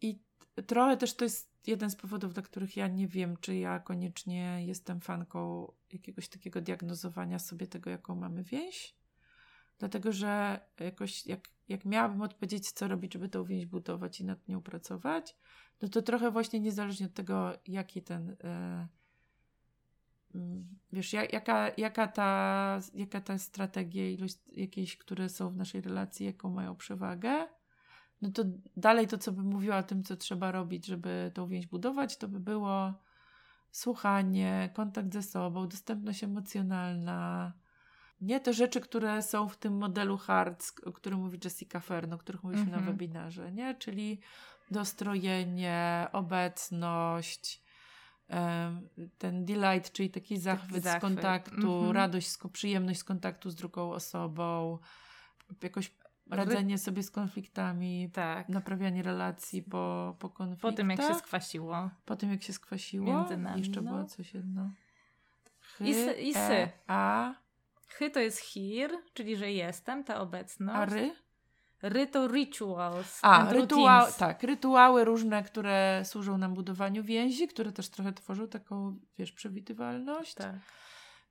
I trochę też to jest jeden z powodów, dla których ja nie wiem, czy ja koniecznie jestem fanką jakiegoś takiego diagnozowania sobie tego, jaką mamy więź. Dlatego, że jakoś jak, jak miałabym odpowiedzieć, co robić, żeby tą więź budować i nad nią pracować, no to trochę właśnie niezależnie od tego, jaki ten. E, wiesz, jaka, jaka, ta, jaka ta strategia, ilość jakieś, które są w naszej relacji, jaką mają przewagę, no to dalej to, co bym mówiła o tym, co trzeba robić, żeby tą więź budować, to by było słuchanie, kontakt ze sobą, dostępność emocjonalna. Nie te rzeczy, które są w tym modelu HARTS, o którym mówi Jessica Fern, o których mówiliśmy mm -hmm. na mhm. webinarze, nie? Czyli dostrojenie, obecność, ten delight, czyli taki zachwyt, zachwyt. z kontaktu, mm -hmm. radość, przyjemność z kontaktu z drugą osobą, jakoś radzenie sobie z konfliktami, tak. naprawianie relacji po, po konfliktach. Po tym, jak się skwasiło. Po tym, jak się skwasiło. Między nami. Jeszcze no. było coś jedno. Hy, I, sy, i sy. E, a. Chy to jest here, czyli że jestem, ta obecność. A ry? Ryto rituals. A, rytuał, tak, rytuały różne, które służą nam budowaniu więzi, które też trochę tworzą taką, wiesz, przewidywalność. Tak.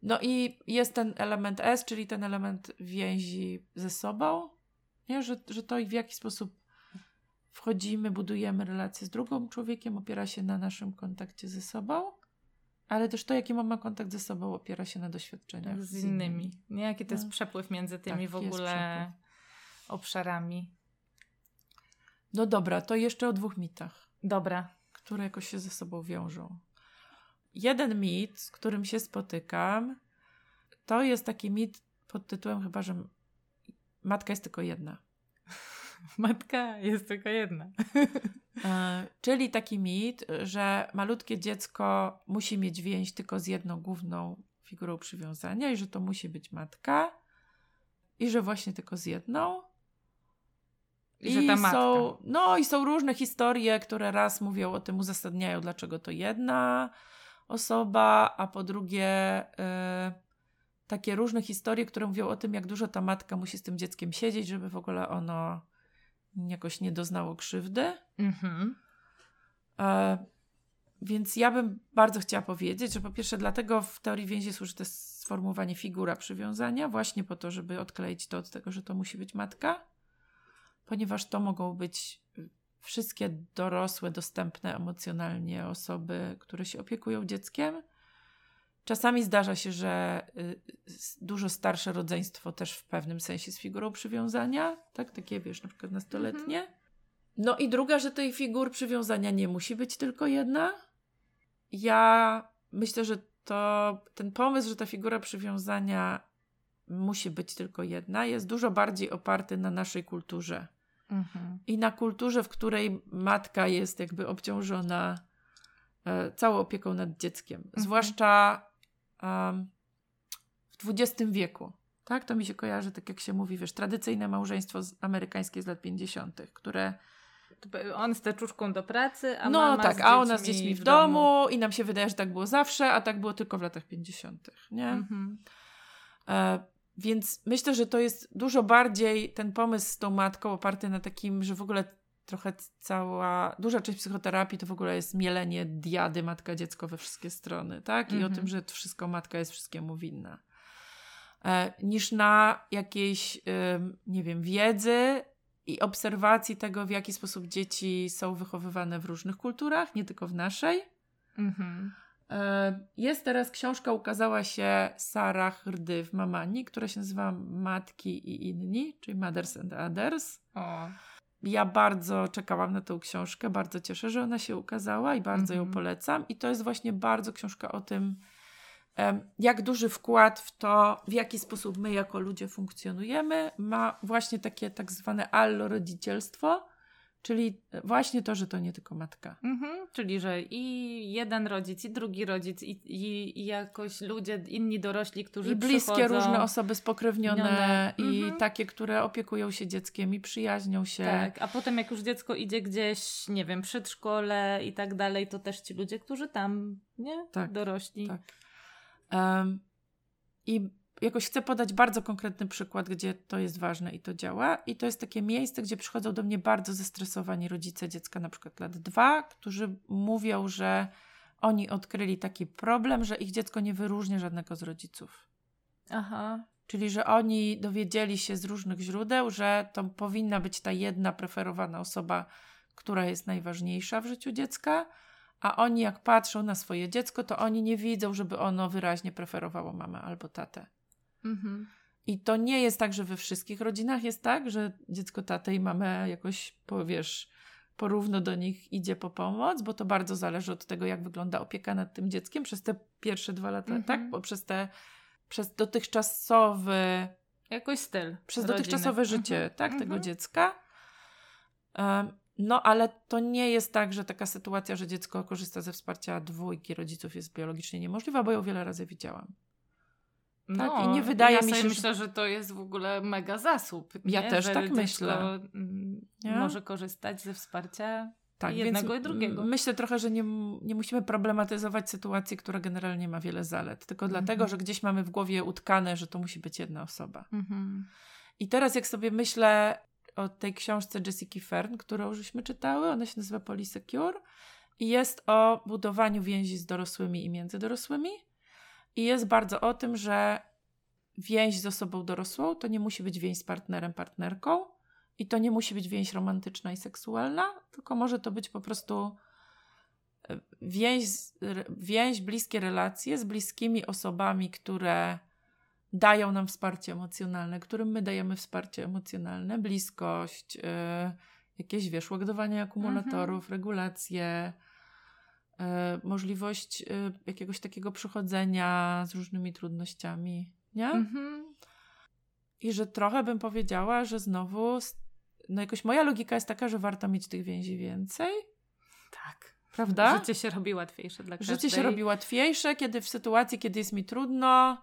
No i jest ten element S, czyli ten element więzi ze sobą, nie? Że, że to i w jaki sposób wchodzimy, budujemy relacje z drugim człowiekiem, opiera się na naszym kontakcie ze sobą, ale też to, jaki mamy kontakt ze sobą, opiera się na doświadczeniach z, z innymi. innymi. Nie? Jaki to jest no. przepływ między tymi tak, w ogóle obszarami. No dobra, to jeszcze o dwóch mitach. Dobra. Które jakoś się ze sobą wiążą. Jeden mit, z którym się spotykam, to jest taki mit pod tytułem chyba, że matka jest tylko jedna. Matka jest tylko jedna. E, czyli taki mit, że malutkie dziecko musi mieć więź tylko z jedną główną figurą przywiązania i że to musi być matka i że właśnie tylko z jedną. I, że ta matka. Są, no i są różne historie, które raz mówią o tym, uzasadniają, dlaczego to jedna osoba, a po drugie y, takie różne historie, które mówią o tym, jak dużo ta matka musi z tym dzieckiem siedzieć, żeby w ogóle ono jakoś nie doznało krzywdy. Mhm. E, więc ja bym bardzo chciała powiedzieć, że po pierwsze dlatego w teorii więzi służy to sformułowanie figura przywiązania, właśnie po to, żeby odkleić to od tego, że to musi być matka ponieważ to mogą być y, wszystkie dorosłe, dostępne emocjonalnie osoby, które się opiekują dzieckiem. Czasami zdarza się, że y, dużo starsze rodzeństwo też w pewnym sensie z figurą przywiązania, tak? Takie wiesz, na przykład nastoletnie. Mhm. No i druga, że tej figur przywiązania nie musi być tylko jedna. Ja myślę, że to ten pomysł, że ta figura przywiązania musi być tylko jedna, jest dużo bardziej oparty na naszej kulturze. Mhm. I na kulturze, w której matka jest jakby obciążona e, całą opieką nad dzieckiem. Mhm. Zwłaszcza em, w XX wieku. Tak, to mi się kojarzy, tak jak się mówi, wiesz, tradycyjne małżeństwo z, amerykańskie z lat 50., które On z teczuszką do pracy, a no mama tak, z a ona z dziećmi w domu, i nam się wydaje, że tak było zawsze, a tak było tylko w latach 50., nie? Mhm. E, więc myślę, że to jest dużo bardziej ten pomysł z tą matką oparty na takim, że w ogóle trochę cała, duża część psychoterapii to w ogóle jest mielenie diady matka-dziecko we wszystkie strony, tak? I Mhm. o tym, że to wszystko matka jest wszystkiemu winna. E, niż na jakiejś, ym, nie wiem, wiedzy i obserwacji tego, w jaki sposób dzieci są wychowywane w różnych kulturach, nie tylko w naszej. Mhm. Jest teraz książka, ukazała się Sara Hrdy w Mamani, która się nazywa Matki i inni, czyli Mothers and Others. O. Ja bardzo czekałam na tą książkę, bardzo cieszę, że ona się ukazała i bardzo ją Mhm. polecam. I to jest właśnie bardzo książka o tym, jak duży wkład w to, w jaki sposób my jako ludzie funkcjonujemy, ma właśnie takie tak zwane allorodzicielstwo, czyli właśnie to, że to nie tylko matka. Mhm. Czyli, że i jeden rodzic, i drugi rodzic, i, i, i jakoś ludzie, inni dorośli, którzy I bliskie różne osoby spokrewnione Mione. i Mhm. takie, które opiekują się dzieckiem i przyjaźnią się. Tak, a potem jak już dziecko idzie gdzieś, nie wiem, przedszkole i tak dalej, to też ci ludzie, którzy tam, nie? Tak, Dorośli. tak. Em, I jakoś chcę podać bardzo konkretny przykład, gdzie to jest ważne i to działa. I to jest takie miejsce, gdzie przychodzą do mnie bardzo zestresowani rodzice dziecka, na przykład lat dwa, którzy mówią, że oni odkryli taki problem, że ich dziecko nie wyróżnia żadnego z rodziców. Aha. Czyli, że oni dowiedzieli się z różnych źródeł, że to powinna być ta jedna preferowana osoba, która jest najważniejsza w życiu dziecka, a oni jak patrzą na swoje dziecko, to oni nie widzą, żeby ono wyraźnie preferowało mamę albo tatę. Mhm. I to nie jest tak, że we wszystkich rodzinach jest tak, że dziecko tatę i mamę jakoś, powiesz, porówno do nich idzie po pomoc, bo to bardzo zależy od tego, jak wygląda opieka nad tym dzieckiem przez te pierwsze dwa lata, Mhm. tak? Bo przez te, przez dotychczasowy Jakoś styl. przez rodziny. dotychczasowe życie Mhm. tak, tego Mhm. dziecka. Em, No, ale to nie jest tak, że taka sytuacja, że dziecko korzysta ze wsparcia dwójki rodziców jest biologicznie niemożliwa, bo ją wiele razy widziałam. Tak, i nie wydaje ja mi się, że- myślę, że to jest w ogóle mega zasób. Ja nie? też że tak myślę. mm? Może korzystać ze wsparcia Tak, jednego i drugiego. Myślę trochę, że nie, nie musimy problematyzować sytuacji, która generalnie ma wiele zalet, tylko Mhm. dlatego, że gdzieś mamy w głowie utkane, że to musi być jedna osoba. Mhm. I teraz jak sobie myślę o tej książce Jessica Fern, którą żeśmy czytały, ona się nazywa Polysecure i jest o budowaniu więzi z dorosłymi i między dorosłymi i jest bardzo o tym, że więź z osobą dorosłą to nie musi być więź z partnerem, partnerką i to nie musi być więź romantyczna i seksualna, tylko może to być po prostu e, więź, więź bliskie relacje z bliskimi osobami, które dają nam wsparcie emocjonalne, którym my dajemy wsparcie emocjonalne, bliskość, yy, jakieś, wiesz, ładowanie akumulatorów, regulacje, yy, możliwość yy, jakiegoś takiego przychodzenia z różnymi trudnościami, nie? Mhm. I że trochę bym powiedziała, że znowu, no jakoś moja logika jest taka, że warto mieć tych więzi więcej, Tak. prawda? Życie się robi łatwiejsze dla każdej. Życie się robi łatwiejsze, kiedy w sytuacji, kiedy jest mi trudno,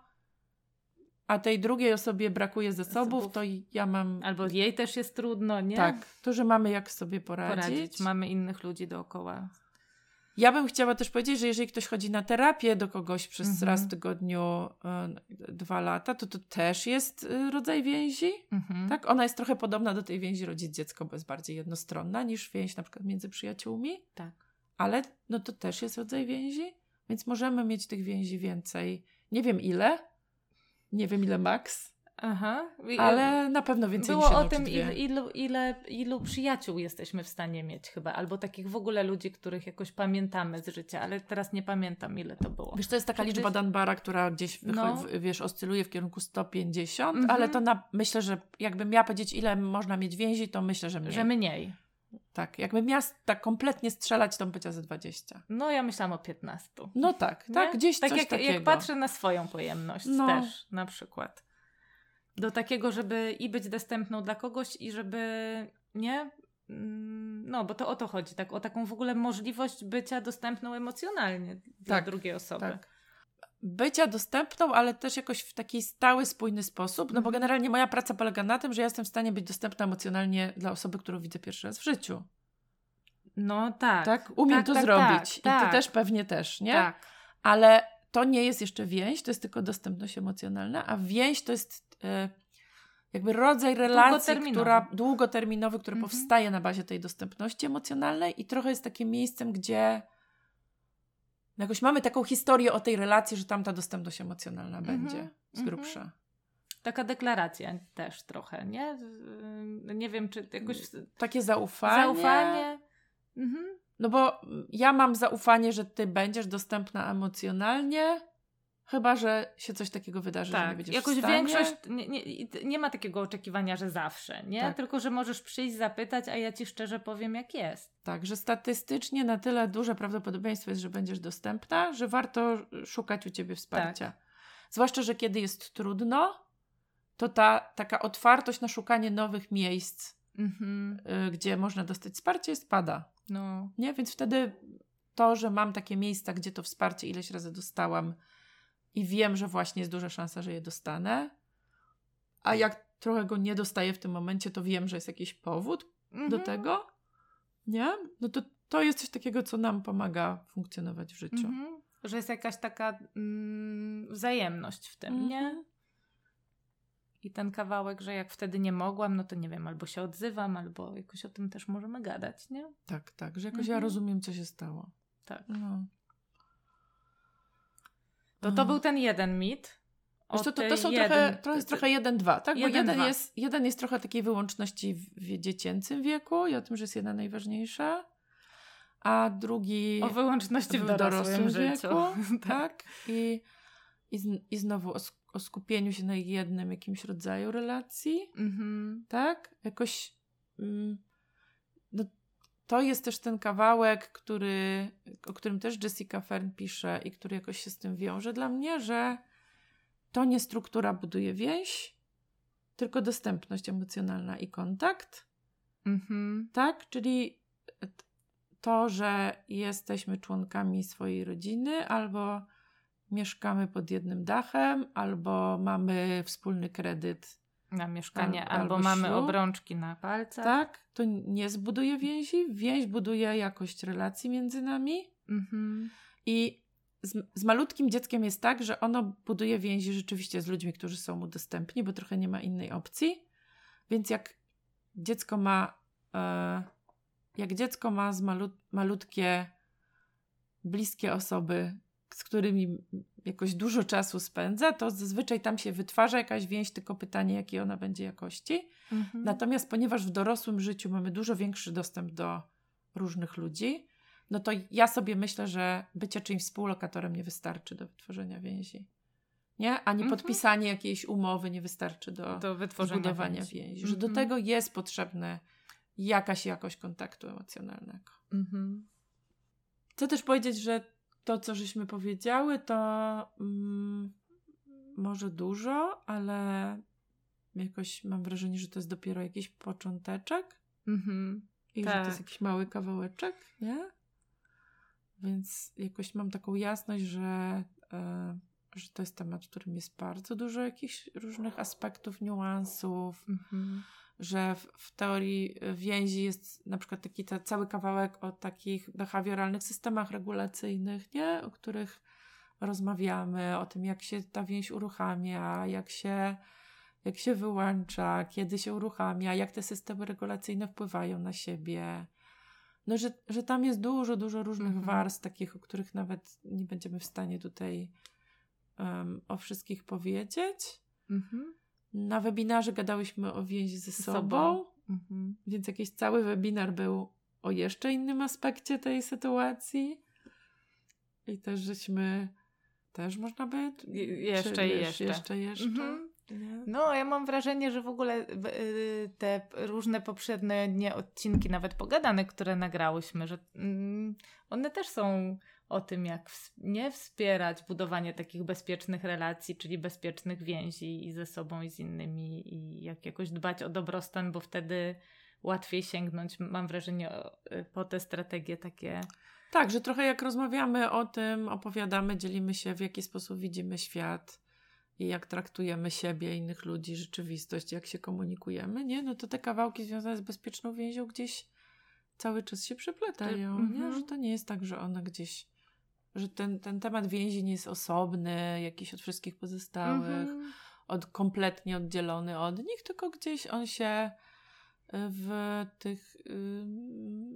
a tej drugiej osobie brakuje zasobów, Zasobów. to ja mam. Albo jej też jest trudno, nie? Tak, to, że mamy jak sobie poradzić. Poradzić. Mamy innych ludzi dookoła. Ja bym chciała też powiedzieć, że jeżeli ktoś chodzi na terapię do kogoś przez Mhm. raz w tygodniu y, dwa lata, to to też jest y, rodzaj więzi. Mhm. Tak? Ona jest trochę podobna do tej więzi rodzic-dziecko, bo jest bardziej jednostronna niż więź na przykład między przyjaciółmi. Tak. ale no to też jest rodzaj więzi, więc możemy mieć tych więzi więcej. Nie wiem ile, nie wiem ile maks, Aha. I- ale na pewno więcej Było niż jedno o tym, ile, ilu, ile, ilu przyjaciół jesteśmy w stanie mieć chyba, albo takich w ogóle ludzi, których jakoś pamiętamy z życia, ale teraz nie pamiętam, ile to było. Wiesz, to jest taka liczba Dunbara, która gdzieś No. wiesz, oscyluje w kierunku 150, Mhm. ale to na, myślę, że jakbym miała powiedzieć, ile można mieć więzi, to myślę, że mniej. Że mniej. Tak, jakbym miała tak kompletnie strzelać, to bym powiedziała ze 20. No ja myślałam o 15. No tak, Nie? tak, gdzieś tak coś jak, takiego. jak patrzę na swoją pojemność No. też na przykład. Do takiego, żeby i być dostępną dla kogoś, i żeby nie. Mm, no, bo to o to chodzi, tak? O taką w ogóle możliwość bycia dostępną emocjonalnie dla Tak, drugiej osoby. Tak. Bycia dostępną, ale też jakoś w taki stały, spójny sposób, no bo Mhm. generalnie moja praca polega na tym, że ja jestem w stanie być dostępna emocjonalnie dla osoby, którą widzę pierwszy raz w życiu. No tak. Tak? Umiem Tak, to tak, zrobić. tak, I tak. ty też pewnie też, nie? Tak. Ale to nie jest jeszcze więź, to jest tylko dostępność emocjonalna, a więź to jest jakby rodzaj relacji, Długoterminowy. która długoterminowy, który Mhm. powstaje na bazie tej dostępności emocjonalnej i trochę jest takim miejscem, gdzie jakoś mamy taką historię o tej relacji, że tam ta dostępność emocjonalna Mhm. będzie z Mhm. grubsza. Taka deklaracja też trochę, nie? Y, Nie wiem, czy jakoś Takie zaufanie. zaufanie. Mhm. No bo ja mam zaufanie, że ty będziesz dostępna emocjonalnie, chyba że się coś takiego wydarzy, że nie Tak, będziesz jakoś w stanie. większość, nie, nie, nie ma takiego oczekiwania, że zawsze, nie? Tak. Tylko, że możesz przyjść, zapytać, a ja ci szczerze powiem, jak jest. Tak, że statystycznie na tyle duże prawdopodobieństwo jest, że będziesz dostępna, że warto szukać u ciebie wsparcia. Tak. Zwłaszcza, że kiedy jest trudno, to ta taka otwartość na szukanie nowych miejsc, Mhm. y, gdzie można dostać wsparcie, spada. No, Nie? Więc wtedy to, że mam takie miejsca, gdzie to wsparcie ileś razy dostałam i wiem, że właśnie jest duża szansa, że je dostanę, a jak trochę go nie dostaję w tym momencie, to wiem, że jest jakiś powód do Mhm. tego, nie? No to to jest coś takiego, co nam pomaga funkcjonować w życiu. Mhm. Że jest jakaś taka mm, wzajemność w tym, nie? Mhm. I ten kawałek, że jak wtedy nie mogłam, no to nie wiem, albo się odzywam, albo jakoś o tym też możemy gadać, nie? Tak, tak, że jakoś ja Mhm. rozumiem, co się stało. Tak. No. To to był ten jeden mit. o Wiesz to, to tej są jeden- trochę, to jest trochę jeden, dwa, tak? Bo Jeden, jeden dwa. jest, jeden jest trochę takiej wyłączności w, dziecięcym wieku i o tym, że jest jedna najważniejsza, a drugi O wyłączności w, dorosłym, życiu. wieku, tak? I, i, z, i znowu o, o skupieniu się na jednym jakimś rodzaju relacji, Mhm. tak? Jakoś mm, to jest też ten kawałek, który, o którym też Jessica Fern pisze i który jakoś się z tym wiąże dla mnie, że to nie struktura buduje więź, tylko dostępność emocjonalna i kontakt, Mhm. tak? Czyli to, że jesteśmy członkami swojej rodziny albo mieszkamy pod jednym dachem, albo mamy wspólny kredyt Na mieszkanie, Al- albo, albo mamy ślub. obrączki na palcach. Tak, to nie zbuduje więzi. Więź buduje jakość relacji między nami. Mhm. I z, z malutkim dzieckiem jest tak, że ono buduje więzi rzeczywiście z ludźmi, którzy są mu dostępni, bo trochę nie ma innej opcji. Więc jak dziecko ma, e, jak dziecko ma z malut, malutkie, bliskie osoby, z którymi jakoś dużo czasu spędza, to zazwyczaj tam się wytwarza jakaś więź, tylko pytanie, jakiej ona będzie jakości. Mhm. Natomiast ponieważ w dorosłym życiu mamy dużo większy dostęp do różnych ludzi, no to ja sobie myślę, że bycie czyimś współlokatorem nie wystarczy do wytworzenia więzi. Nie? Ani Mhm. podpisanie jakiejś umowy nie wystarczy do, do wytworzenia zbudowania więzi. więzi. Że do Mhm. tego jest potrzebna jakaś jakość kontaktu emocjonalnego. Mhm. Chcę też powiedzieć, że to, co żeśmy powiedziały, to mm, może dużo, ale jakoś mam wrażenie, że to jest dopiero jakiś począteczek Mhm. i że to jest Tak. jakiś mały kawałeczek, nie? Więc jakoś mam taką jasność, że, e, że to jest temat, w którym jest bardzo dużo jakichś różnych aspektów, niuansów, Mhm. Że w, w teorii więzi jest na przykład taki ta, cały kawałek o takich behawioralnych systemach regulacyjnych, nie? O których rozmawiamy, o tym, jak się ta więź uruchamia, jak się, jak się wyłącza, kiedy się uruchamia, jak te systemy regulacyjne wpływają na siebie. No, że, że tam jest dużo, dużo różnych Mhm. warstw, takich, o których nawet nie będziemy w stanie tutaj em, o wszystkich powiedzieć. Mhm. Na webinarze gadałyśmy o więzi ze sobą, sobą. Mhm. więc jakiś cały webinar był o jeszcze innym aspekcie tej sytuacji. I też żeśmy, też można by... Je- jeszcze czy i jeszcze. Jeszcze, jeszcze. Mhm. No, ja mam wrażenie, że w ogóle y, te różne poprzednie odcinki, nawet pogadane, które nagrałyśmy, że mm, one też są o tym, jak nie wspierać budowanie takich bezpiecznych relacji, czyli bezpiecznych więzi i ze sobą, i z innymi, i jak jakoś dbać o dobrostan, bo wtedy łatwiej sięgnąć, mam wrażenie, y, po te strategie takie. Tak, że trochę jak rozmawiamy o tym, opowiadamy, dzielimy się, w jaki sposób widzimy świat i jak traktujemy siebie, innych ludzi, rzeczywistość, jak się komunikujemy, nie? No to te kawałki związane z bezpieczną więzią gdzieś cały czas się przeplatają, Mhm. nie? Że to nie jest tak, że ona gdzieś, że ten, ten temat więzi nie jest osobny, jakiś od wszystkich pozostałych, Mhm. od, kompletnie oddzielony od nich, tylko gdzieś on się y, w tych, y,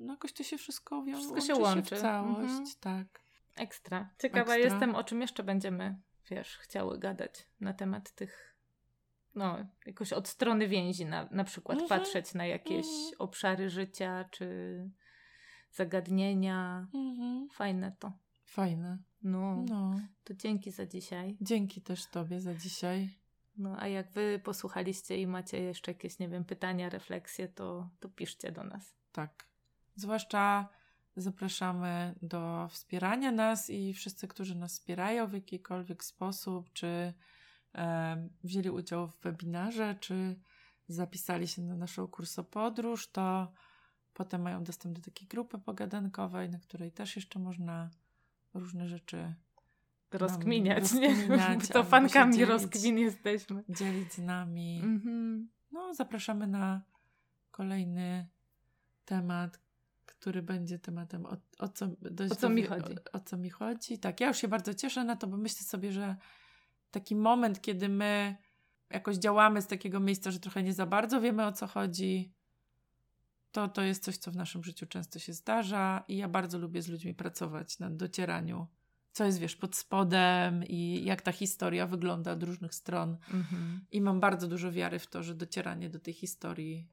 no jakoś to się wszystko wiąże Wszystko się łączy. w całość, Mhm. tak. Ekstra. Ciekawa Ekstra. jestem, o czym jeszcze będziemy, wiesz, chciały gadać na temat tych, no, jakoś od strony więzi, na, na przykład Mhm. patrzeć na jakieś Mhm. obszary życia, czy zagadnienia. Mhm. Fajne to. Fajne. No, No. to dzięki za dzisiaj. Dzięki też Tobie za dzisiaj. No, a jak wy posłuchaliście i macie jeszcze jakieś, nie wiem, pytania, refleksje, to, to piszcie do nas. Tak. Zwłaszcza zapraszamy do wspierania nas i wszyscy, którzy nas wspierają w jakikolwiek sposób, czy e, wzięli udział w webinarze, czy zapisali się na naszą kursopodróż, to potem mają dostęp do takiej grupy pogadankowej, na której też jeszcze można różne rzeczy Rozkminiać, nie? rozkminiać, to albo się fankami dzielić. rozkmin jesteśmy. dzielić z nami. Mhm. No, zapraszamy na kolejny temat, który będzie tematem o, o co, dość O co mi dowi- chodzi. O, o co mi chodzi. Tak, ja już się bardzo cieszę na to, bo myślę sobie, że taki moment, kiedy my jakoś działamy z takiego miejsca, że trochę nie za bardzo wiemy o co chodzi, to to jest coś, co w naszym życiu często się zdarza i ja bardzo lubię z ludźmi pracować nad docieraniu, co jest, wiesz, pod spodem i jak ta historia wygląda od różnych stron. Mhm. I mam bardzo dużo wiary w to, że docieranie do tej historii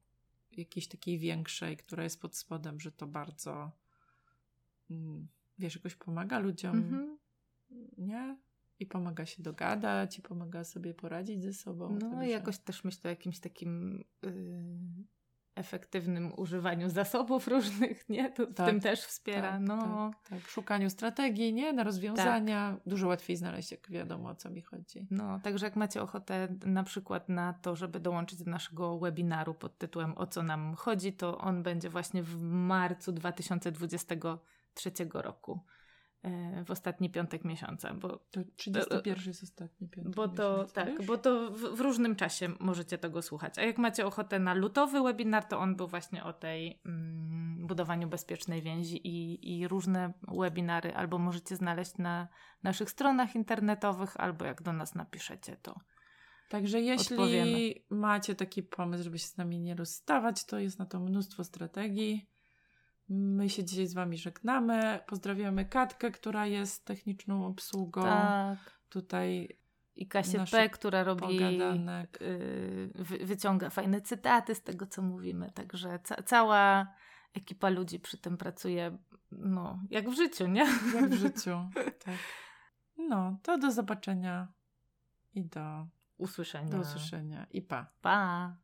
jakiejś takiej większej, która jest pod spodem, że to bardzo mm, wiesz, jakoś pomaga ludziom, Mhm. nie? I pomaga się dogadać, i pomaga sobie poradzić ze sobą. No Także- i jakoś też myślę o jakimś takim yy, efektywnym używaniu zasobów różnych, nie? To w Tak, tym też wspiera. tak, no. tak, tak. Szukaniu strategii, nie? Na rozwiązania. Dużo łatwiej znaleźć, jak wiadomo, o co mi chodzi. No, także jak macie ochotę na przykład na to, żeby dołączyć do naszego webinaru pod tytułem O co nam chodzi, to on będzie właśnie w marcu 2023 roku. E, W ostatni piątek miesiąca, bo To 31 jest ostatni piątek Bo to miesiąca, tak, bo to w, w różnym czasie możecie tego słuchać. A jak macie ochotę na lutowy webinar, to on był właśnie o tej mm, budowaniu bezpiecznej więzi i, i różne webinary albo możecie znaleźć na naszych stronach internetowych, albo jak do nas napiszecie, to Także jeśli Odpowiemy. macie taki pomysł, żeby się z nami nie rozstawać, to jest na to mnóstwo strategii. My się dzisiaj z Wami żegnamy. Pozdrawiamy Katkę, która jest techniczną obsługą. tak. Tutaj I Kasię P, która robi, y, wy, wyciąga fajne cytaty z tego, co mówimy. Także ca- cała ekipa ludzi przy tym pracuje, no, jak w życiu, nie? Jak w życiu. tak. No, to do zobaczenia i do, Usłyszenia. do usłyszenia. I pa. Pa!